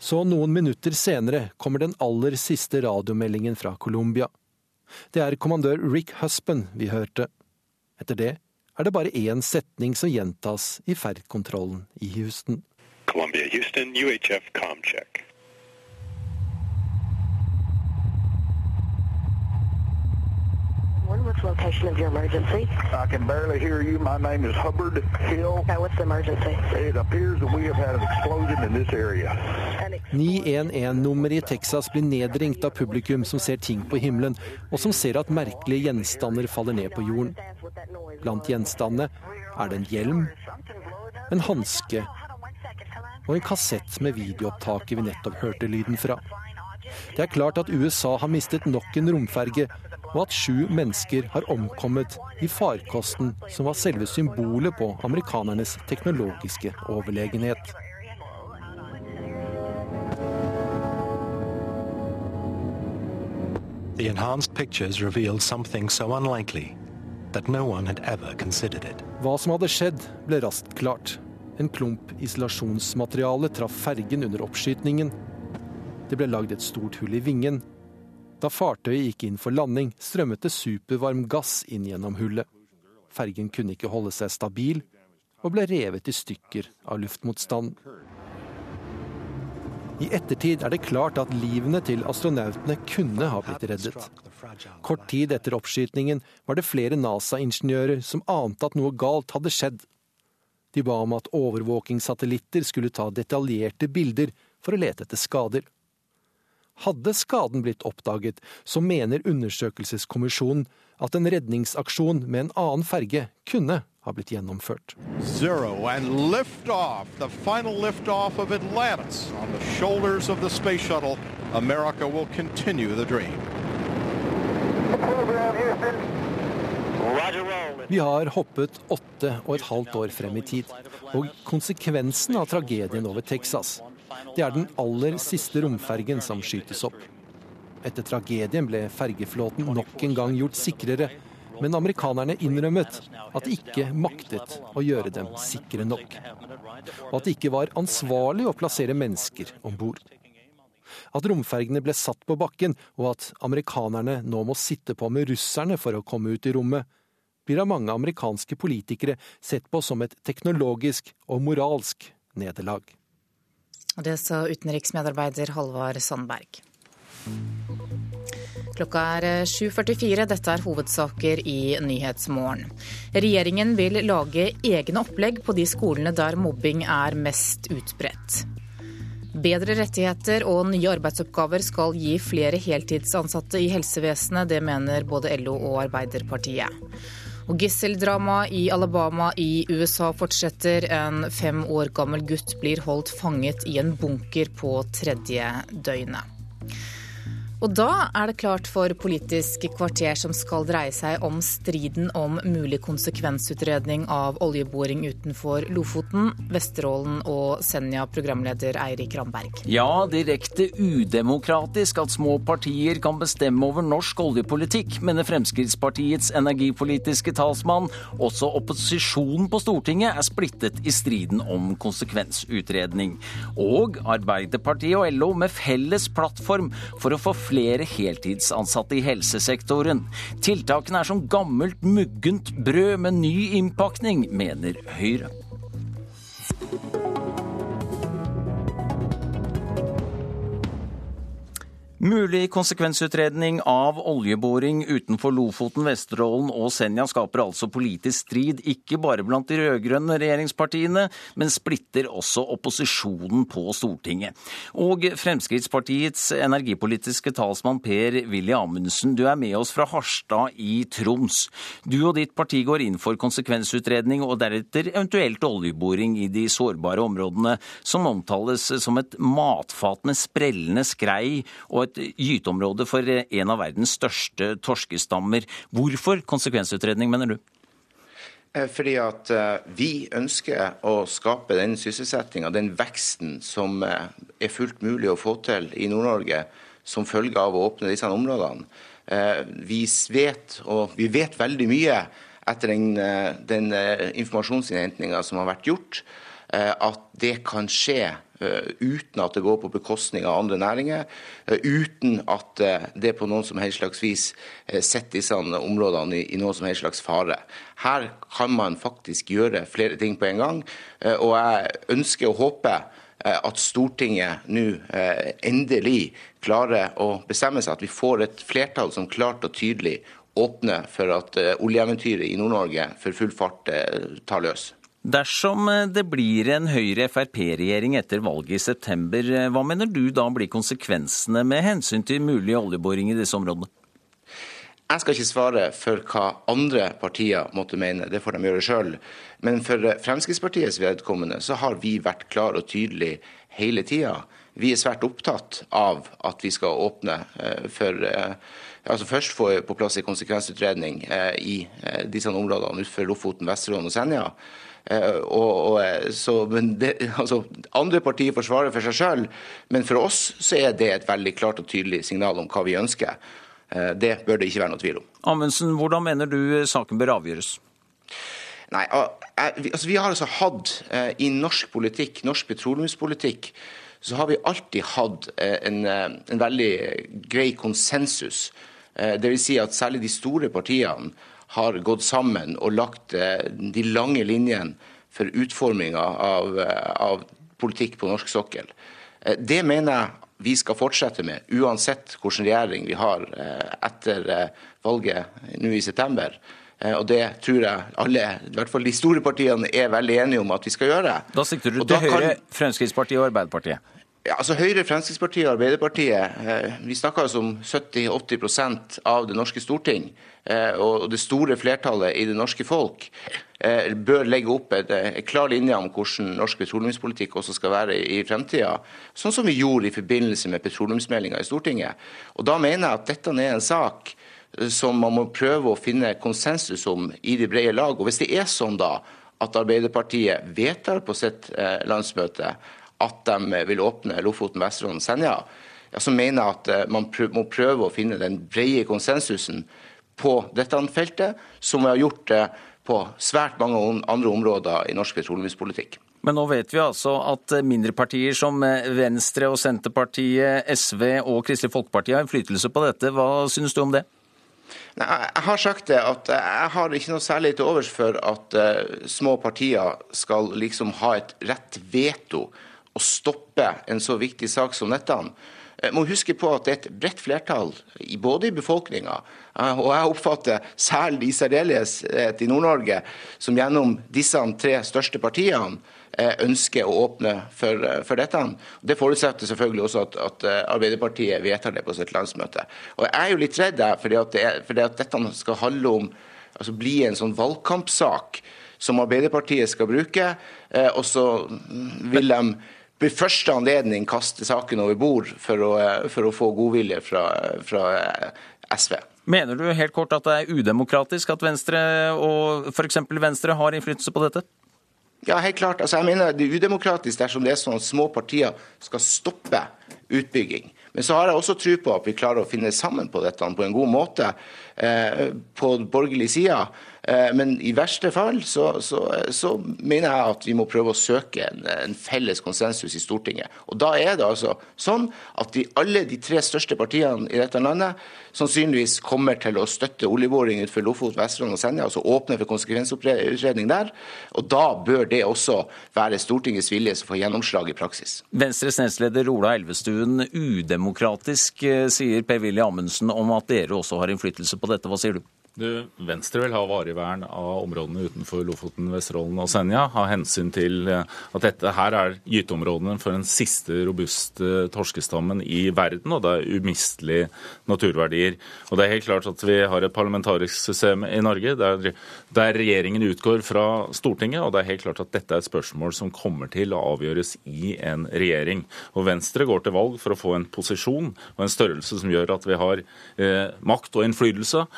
Så noen minutter senere kommer den aller siste radiomeldingen fra Colombia. Det er kommandør Rick Husband vi hørte. Etter det er det bare én setning som gjentas i ferdkontrollen i Houston. Columbia, Houston, UHF Comcheck. What's the location of your emergency? I can barely hear you. My name is Hubbard Hill. Okay, what's the emergency? It appears that we have had an explosion in this area. 911-nummeret i Texas blir nedringt av publikum som ser ting på himmelen, og som ser at merkelige gjenstander faller ned på jorden. Blant gjenstandene er det en hjelm, en hanske og en kassett med videoopptaket vi nettopp hørte lyden fra. Det er klart at USA har mistet nok en romferge, og at sju mennesker har omkommet i farkosten som var selve symbolet på amerikanernes teknologiske overlegenhet. The enhanced pictures revealed something so unlikely that no one had ever considered it. Hva som hadde skjedd, ble raskt klart. En klump isolasjonsmateriale traff fergen under oppskytningen. Det ble lagd et stort hull i vingen. Da fartøyet gikk inn for landing, strømmet det supervarm gass inn gjennom hullet. Fergen kunne ikke holde seg stabil, og ble revet i stykker av luftmotstanden. I ettertid er det klart at livene til astronautene kunne ha blitt reddet. Kort tid etter oppskytingen var det flere NASA-ingeniører som ante at noe galt hadde skjedd. De ba om at overvåkingssatellitter skulle ta detaljerte bilder for å lete etter skader. Hadde skaden blitt oppdaget, så mener undersøkelseskommisjonen at en redningsaksjon med en annen ferge kunne ha blitt gjennomført. Zero and lift off, the final lift off of Atlantis on the shoulders of the space shuttle. America will continue the dream. Vi har hoppet åtte og et halvt år frem i tid, og konsekvensen av tragedien over Texas, det er den aller siste romfergen som skytes opp. Etter tragedien ble fergeflåten nok en gang gjort sikrere, men amerikanerne innrømmet at de ikke maktet å gjøre dem sikre nok. Og at det ikke var ansvarlig å plassere mennesker om bord. At romfergene ble satt på bakken, og at amerikanerne nå må sitte på med russerne for å komme ut i rommet, blir av mange amerikanske politikere sett på som et teknologisk og moralsk nederlag. Det sa utenriksmedarbeider Halvard Sandberg. Klokka er 7.44. Dette er hovedsaker i Nyhetsmorgen. Regjeringen vil lage egne opplegg på de skolene der mobbing er mest utbredt. Bedre rettigheter og nye arbeidsoppgaver skal gi flere heltidsansatte i helsevesenet. Det mener både LO og Arbeiderpartiet. Og Gisseldramaet i Alabama i USA fortsetter. En fem år gammel gutt blir holdt fanget i en bunker på tredje døgnet. Og da er det klart for Politisk kvarter som skal dreie seg om striden om mulig konsekvensutredning av oljeboring utenfor Lofoten, Vesterålen og Senja, programleder Eirik Ramberg. Ja, direkte udemokratisk at små partier kan bestemme over norsk oljepolitikk, mener Fremskrittspartiets energipolitiske talsmann. Også opposisjonen på Stortinget er splittet i striden om konsekvensutredning. Og Arbeiderpartiet og LO med felles plattform for å få flere heltidsansatte i helsesektoren. Tiltakene er som gammelt, muggent brød med ny innpakning, mener Høyre. Mulig konsekvensutredning av oljeboring utenfor Lofoten, Vesterålen og Senja skaper altså politisk strid, ikke bare blant de rød-grønne regjeringspartiene, men splitter også opposisjonen på Stortinget. Og Fremskrittspartiets energipolitiske talsmann Per-Willy Amundsen, du er med oss fra Harstad i Troms. Du og ditt parti går inn for konsekvensutredning og deretter eventuelt oljeboring i de sårbare områdene, som omtales som et matfat med sprellende skrei og et et gyteområde for en av verdens største torskestammer. Hvorfor konsekvensutredning, mener du? Eh, fordi at eh, vi ønsker å skape den sysselsettinga, den veksten som eh, er fullt mulig å få til i Nord-Norge som følge av å åpne disse områdene. Vi vet, og vi vet veldig mye etter den, den informasjonsinnhentinga som har vært gjort, at det kan skje Eh, uten at det går på bekostning av andre næringer, eh, uten at eh, det på noen som helst slags vis setter disse områdene i noen som helst slags fare. Her kan man faktisk gjøre flere ting på en gang, og jeg ønsker og håper at Stortinget nå endelig klarer å bestemme seg, at vi får et flertall som klart og tydelig åpner for at oljeeventyret i Nord-Norge for full fart tar løs. Dersom eh, det blir en Høyre-Frp-regjering etter valget i september, eh, hva mener du da blir konsekvensene med hensyn til mulig oljeboring i disse områdene? Jeg skal ikke svare for hva andre partier måtte mene, det får de gjøre sjøl. Men for Fremskrittspartiets vedkommende så har vi vært klar og tydelig hele tida. Vi er svært opptatt av at vi skal åpne eh, for altså Først få på plass en konsekvensutredning i disse områdene utenfor Lofoten, Vesterålen og Senja. Eh, og, og, eh, så, det, altså, andre partier forsvarer for seg sjøl, men for oss så er det et veldig klart og tydelig signal om hva vi ønsker. Eh, det bør det ikke være noe tvil om. Amundsen, hvordan mener du saken bør avgjøres? Nei, altså Vi har altså hatt i norsk politikk, norsk petroleumspolitikk, så har vi alltid hatt en, en veldig grei konsensus. Dvs. Si at særlig de store partiene har gått sammen og lagt eh, de lange linjene for utforminga av, eh, av politikk på norsk sokkel. Eh, det mener jeg vi skal fortsette med, uansett hvilken regjering vi har etter valget nå i september. Og det tror jeg alle, i hvert fall de store partiene, er veldig enige om at vi skal gjøre. Da sikter du til Høyre, kan... Fremskrittspartiet og Arbeiderpartiet? Ja, altså Høyre, Fremskrittspartiet og Arbeiderpartiet vi snakker altså om 70-80% av det norske storting. Eh, og det store flertallet i det norske folk eh, bør legge opp en klar linje om hvordan norsk petroleumspolitikk også skal være i fremtida, sånn som vi gjorde i forbindelse med petroleumsmeldinga i Stortinget. Og Da mener jeg at dette er en sak eh, som man må prøve å finne konsensus om i det brede lag. Og Hvis det er sånn da at Arbeiderpartiet vedtar på sitt landsmøte at de vil åpne Lofoten, Vesterålen og Senja, ja, så mener jeg at man man må prøve å finne den brede konsensusen på dette feltet, som vi har gjort på svært mange andre områder i norsk petroleumspolitikk. Men nå vet vi altså at mindre partier som Venstre og Senterpartiet, SV og Kristelig Folkeparti har innflytelse på dette. Hva synes du om det? Nei, jeg har sagt det at jeg har ikke noe særlig til overs for at uh, små partier skal liksom ha et rett veto og stoppe en så viktig sak som dette. Jeg må huske på at det er et bredt flertall både i befolkninga eh, og jeg oppfatter særlig i særdeleshet i Nord-Norge, som gjennom disse tre største partiene Eh, ønsker å åpne for, eh, for, dette. Det forutsetter selvfølgelig også at, at, eh, Arbeiderpartiet vedtar det på sitt landsmøte. Og Jeg er jo litt redd fordi at, det, fordi at dette skal handle om, altså bli en sånn valgkampsak som Arbeiderpartiet skal bruke, og så vil de ved første anledning kaste saken over bord for å, for å få godvilje fra, fra SV. Mener du helt kort at det er udemokratisk at Venstre og f.eks. Venstre har innflytelse på dette? Ja, helt klart. Altså, jeg mener Det er udemokratisk dersom det er sånn at små partier skal stoppe utbygging. Men så har jeg også tro på at vi klarer å finne sammen på dette på en god måte eh, på borgerlig side. Eh, men i verste fall så, så, så, mener jeg at vi må prøve å søke en, en, felles konsensus i Stortinget. Og Da er det altså sånn at de, alle de tre største partiene i dette landet sannsynligvis kommer til å støtte oljeboring utenfor Lofot, Vesterålen og Senja, altså åpne for konsekvensutredning der. Og Da bør det også være Stortingets vilje som får gjennomslag i praksis. Venstres nestleder Ola Elvestuen, udemokratisk, eh, sier Per-Willy Amundsen om at dere også har innflytelse på dette. Hva sier du? Du, Venstre vil ha varig vern av områdene utenfor Lofoten, Vesterålen og Senja. Ha hensyn til eh, at dette her er gyteområdene for den siste robuste torskestammen i verden, og det er umistelige naturverdier. Og det er helt klart at vi har et parlamentarisk system i Norge der, der regjeringen utgår fra Stortinget, og det er helt klart at dette er et spørsmål som kommer til å avgjøres i en regjering. Og Venstre går til valg for å få en posisjon og en størrelse som gjør at vi har eh, makt og innflytelse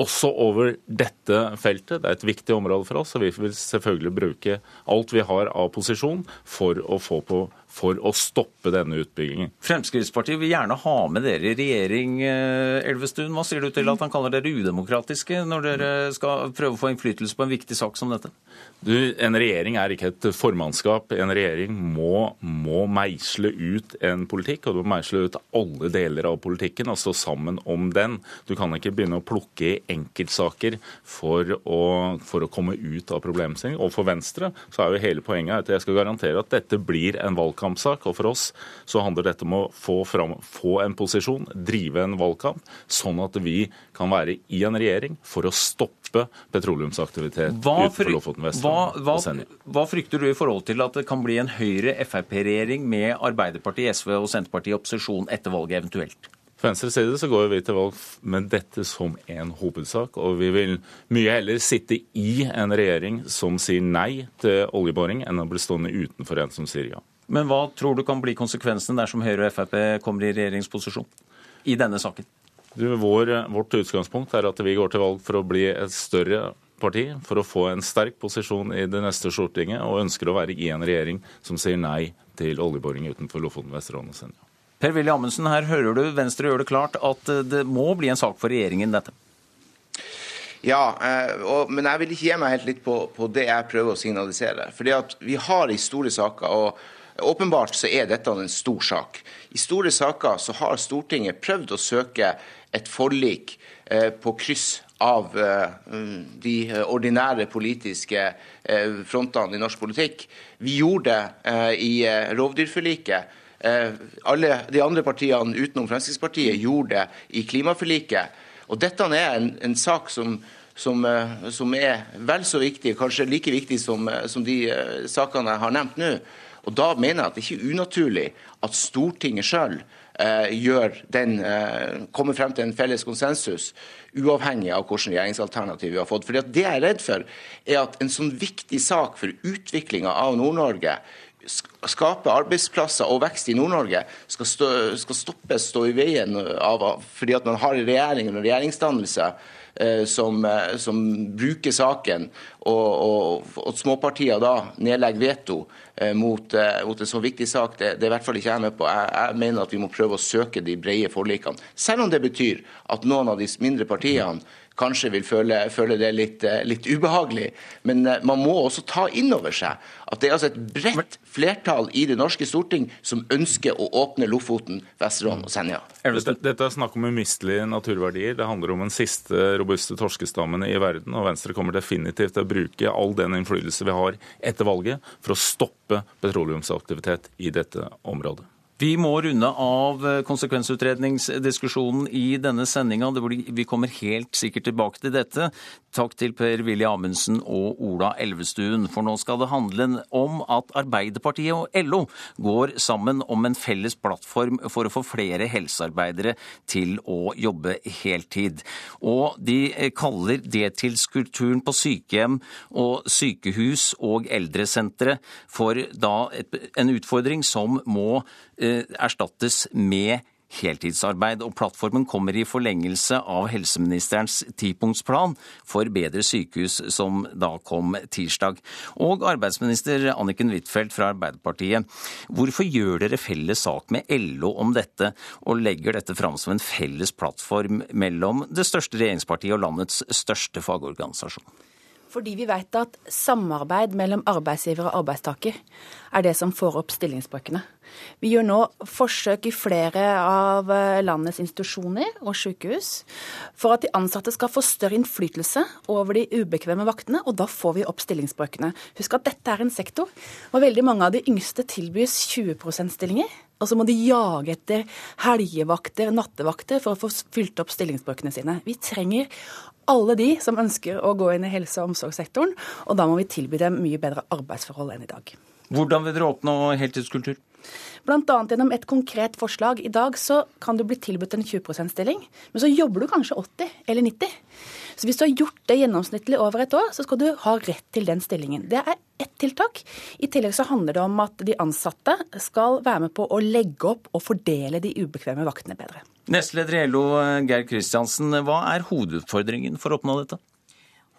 også over dette feltet. Det er et viktig område for oss, og vi vil selvfølgelig bruke alt vi har av posisjon for å på for å stoppe denne utbyggingen. Fremskrittspartiet vil gjerne ha med dere i regjering, eh, Elvestuen. Hva sier du til at han kaller dere udemokratiske når dere skal prøve å få innflytelse på en viktig sak som dette? Du, En regjering er ikke et formannskap. En regjering må, må meisle ut en politikk, og du må meisle ut alle deler av politikken og stå sammen om den. Du kan ikke begynne å plukke i enkeltsaker for å, for å komme ut av problemstillingen. Og for Venstre så er jo hele poenget at jeg skal garantere at dette blir en valgkampsak. Og for oss så handler dette om å få, fram, få en posisjon, drive en valgkamp, sånn at vi kan være i en regjering for å stoppe petroleumsaktivitet utenfor Lofoten, Vesterålen og Senja. Hva frykter du i forhold til at det kan bli en Høyre-Frp-regjering med Arbeiderpartiet, SV og Senterpartiet i opposisjon etter valget eventuelt? På venstre side så går vi til valg med dette som en hovedsak. Og vi vil mye heller sitte i en regjering som sier nei til oljeboring, enn å bli stående utenfor en som sier ja. Men hva tror du kan bli konsekvensene dersom Høyre og Frp kommer i regjeringsposisjon i denne saken? Du, vår, vårt utgangspunkt er at vi går til valg for å bli et større parti, for å få en sterk posisjon i det neste Stortinget, og ønsker å være i en regjering som sier nei til oljeboring utenfor Lofoten, Vesterålen og Senja. Per-Willy Amundsen, her hører du Venstre gjør det klart at det må bli en sak for regjeringen, dette. Ja, eh, og, men jeg vil ikke gi meg helt litt på, på det jeg prøver å signalisere. Fordi at vi har i store saker, og Åpenbart så er dette en stor sak. I store saker så har Stortinget prøvd å søke et forlik eh, på kryss av eh, de ordinære politiske eh, frontene i norsk politikk. Vi gjorde det i rovdyrforliket. Alle de andre partiene utenom Fremskrittspartiet gjorde det i klimaforliket. Og dette er en, en sak som, som, som, er vel så viktig, kanskje like viktig som, som de sakene jeg har nevnt nå. Og Da mener jeg at det ikke er unaturlig at Stortinget sjøl eh, eh, kommer frem til en felles konsensus, uavhengig av hvilket regjeringsalternativ vi har fått. Fordi Det jeg er redd for, er at en sånn viktig sak for utviklinga av Nord-Norge skape arbeidsplasser og vekst i Nord-Norge skal, skal stoppes, stå i veien av, fordi at man har regjering og regjeringsdannelse som, som bruker saken, og, og, og småpartier da nedlegger veto mot, mot, en så viktig sak, det, det er i hvert fall ikke jeg med på. Jeg, jeg, mener at vi må prøve å søke de brede forlikene. Selv om det betyr at noen av de mindre partiene kanskje vil føle, føle det litt, eh, litt, ubehagelig. Men eh, man må også ta inn over seg at det er altså et bredt flertall i det norske storting som ønsker å åpne Lofoten, Vesterålen og Senja. Dette, dette er snakk om umistelige naturverdier. Det handler om den siste robuste torskestammen i verden. Og Venstre kommer definitivt til å bruke all den innflytelse vi har etter valget for å stoppe petroleumsaktivitet i dette området. Vi må runde av eh, konsekvensutredningsdiskusjonen i denne sendinga. Vi kommer helt sikkert tilbake til dette. Takk til Per-Willy Amundsen og Ola Elvestuen. For nå skal det handle om at Arbeiderpartiet og LO går sammen om en felles plattform for å få flere helsearbeidere til å jobbe heltid. Og de kaller deltidskulturen på sykehjem og sykehus og eldresentre for da en utfordring som må Eh, erstattes med heltidsarbeid. Og plattformen kommer i forlengelse av helseministerens tipunktsplan for bedre sykehus, som da kom tirsdag. Og arbeidsminister Anniken Huitfeldt fra Arbeiderpartiet, hvorfor gjør dere felles sak med LO om dette, og legger dette fram som en felles plattform mellom det største regjeringspartiet og landets største fagorganisasjon? Fordi vi vet at samarbeid mellom arbeidsgiver og arbeidstaker er det som får opp stillingsbrøkene. Vi gjør nå forsøk i flere av eh, landets institusjoner og sykehus for at de ansatte skal få større innflytelse over de ubekvemme vaktene, og da får vi opp stillingsbrøkene. Husk at dette er en sektor hvor veldig mange av de yngste tilbys 20 %-stillinger. Og så må de jage etter helgevakter, nattevakter, for å få fylt opp stillingsbrøkene sine. Vi trenger alle de som ønsker å gå inn i helse- og omsorgssektoren, og da må vi tilby dem mye bedre arbeidsforhold enn i dag. Hvordan vil dere oppnå heltidskultur? Bl.a. gjennom et konkret forslag. I dag så kan du bli tilbudt en 20 %-stilling, men så jobber du kanskje 80 eller 90 Så hvis du har gjort det gjennomsnittlig over et år, så skal du ha rett til den stillingen. Det er ett tiltak. I tillegg så handler det om at de ansatte skal være med på å legge opp og fordele de ubekvemme vaktene bedre. Nestleder i LO, Geir Kristiansen. Hva er hovedutfordringen for å oppnå dette?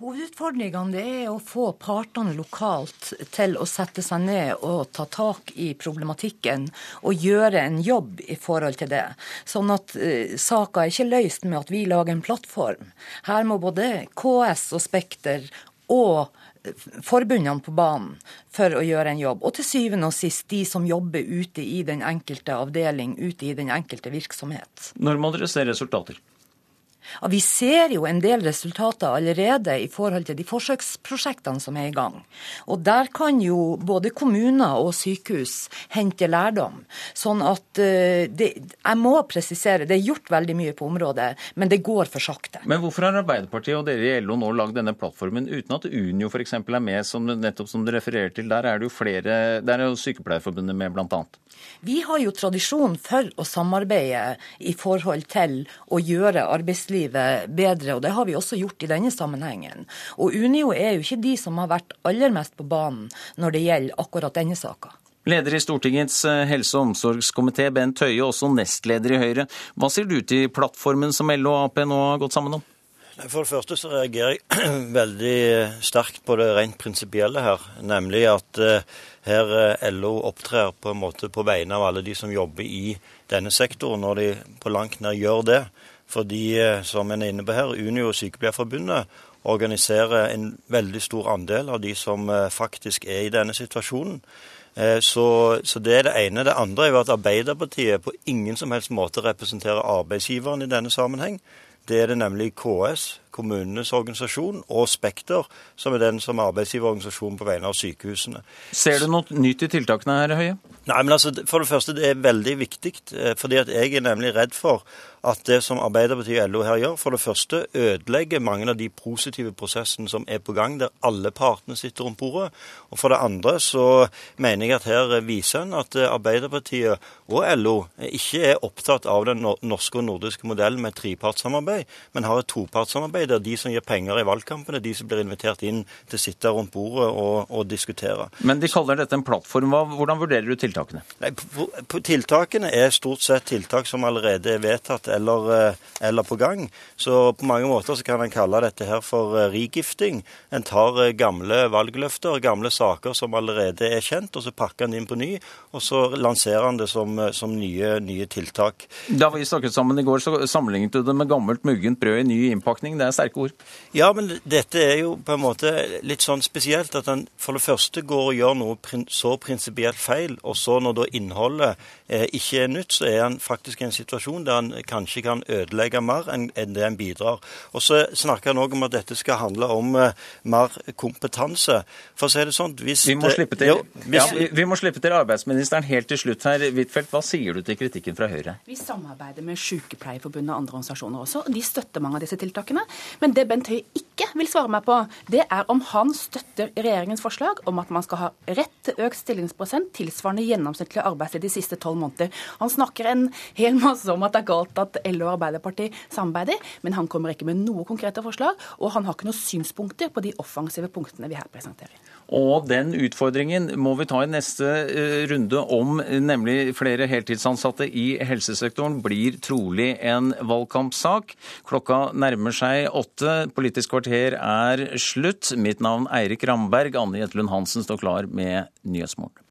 Hovedutfordringene er å få partene lokalt til å sette seg ned og ta tak i problematikken og gjøre en jobb i forhold til det. Sånn at uh, saka er ikke løst med at vi lager en plattform. Her må både KS og Spekter og eh, forbundene på banen for å gjøre en jobb. Og til syvende og sist de som jobber ute i den enkelte avdeling, ute i den enkelte virksomhet. Når må dere se resultater? Ja, vi ser jo en del resultater allerede i forhold til de forsøksprosjektene som er i gang. Og der kan jo både kommuner og sykehus hente lærdom. Sånn at uh, det, Jeg må presisere, det er gjort veldig mye på området, men det går for sakte. Men hvorfor har Arbeiderpartiet og dere i LO nå lagd denne plattformen uten at Unio f.eks. er med, som, nettopp som du refererer til? Der er det jo flere, der er jo Sykepleierforbundet med, bl.a. Vi har jo tradisjon for å samarbeide i forhold til å gjøre arbeidslivet bedre, og det har vi også gjort i denne sammenhengen. Og Unio er jo ikke de som har vært aller mest på banen når det gjelder akkurat denne saka. Leder i Stortingets eh, helse- og omsorgskomité, Bent Høie, også nestleder i Høyre. Hva sier du til plattformen som LO og Ap nå har gått sammen om? For det første så reagerer jeg (clears throat) veldig sterkt på det rent prinsipielle her. Nemlig at eh, her eh, LO opptrer på en måte på vegne av alle de som jobber i denne sektoren, når de på langt nær gjør det. Fordi, eh, som en er inne på her, Unio og Sykepleierforbundet organiserer en veldig stor andel av de som faktisk er i denne situasjonen. Så, så, det er det ene. Det andre er jo at Arbeiderpartiet på ingen som helst måte representerer arbeidsgiveren i denne sammenheng. Det er det nemlig KS, kommunenes organisasjon, og Spekter, som er den som er arbeidsgiverorganisasjonen på vegne av sykehusene. Ser du noe nytt i tiltakene her, Høie? Nei, men altså, For det første, det er veldig viktig. Eh, fordi at jeg er nemlig redd for at det som Arbeiderpartiet og LO her gjør, for det første ødelegger mange av de positive prosessene som er på gang, der alle partene sitter om bordet. Og for det andre så mener jeg at her viser en at Arbeiderpartiet og LO ikke er opptatt av den norske og nordiske modellen med trepartssamarbeid, men har et topartssamarbeid samarbeid er de som gir penger i valgkampene, de som blir invitert inn til å sitte rundt bordet og, og diskutere. Men de kaller dette en plattform. Hvordan vurderer du tiltakene? Nei, på, på, tiltakene er stort sett tiltak som allerede er vedtatt eller, eh, eller på gang. Så på mange måter så kan en kalle dette her for eh, rigifting. En tar eh, gamle valgløfter, gamle saker som allerede er kjent, og så pakker en inn på ny, og så lanserer en det som, som nye, nye tiltak. Da vi snakket sammen i går, så sammenlignet du det med gammelt muggent brød i ny innpakning. Det er sterke ord. Ja, men dette er jo på en måte litt sånn spesielt at en for det første går og gjør noe så prinsipielt feil, og så når da innholdet ikke er nytt, så er han faktisk i en situasjon der han kanskje kan ødelegge mer enn det han bidrar. Og så snakker han òg om at dette skal handle om eh, mer kompetanse. For å si det sånn hvis vi må, slippe til, jo, hvis, ja, vi, vi må slippe til arbeidsministeren helt til slutt her. Huitfeldt, hva sier du til kritikken fra Høyre? Vi samarbeider med Sykepleierforbundet og andre organisasjoner også. og De støtter mange av disse tiltakene. Men det Bent Høie ikke vil svare meg på, det er om han støtter regjeringens forslag om at man skal ha rett til økt stillingsprosent tilsvarende gjennomsnittlig arbeidstid de siste tolv måneder. Han snakker en hel masse om at det er galt at LO og Arbeiderpartiet samarbeider, men han kommer ikke med noe konkrete forslag, og han har ikke noen synspunkter på de offensive punktene vi her presenterer. Og den utfordringen må vi ta i neste eh, runde om nemlig flere heltidsansatte i helsesektoren blir trolig en valgkampsak. Klokka nærmer seg åtte. Politisk kvarter er slutt. Mitt navn Eirik Ramberg. Anne Jetlund Hansen står klar med Nyhetsmorgen.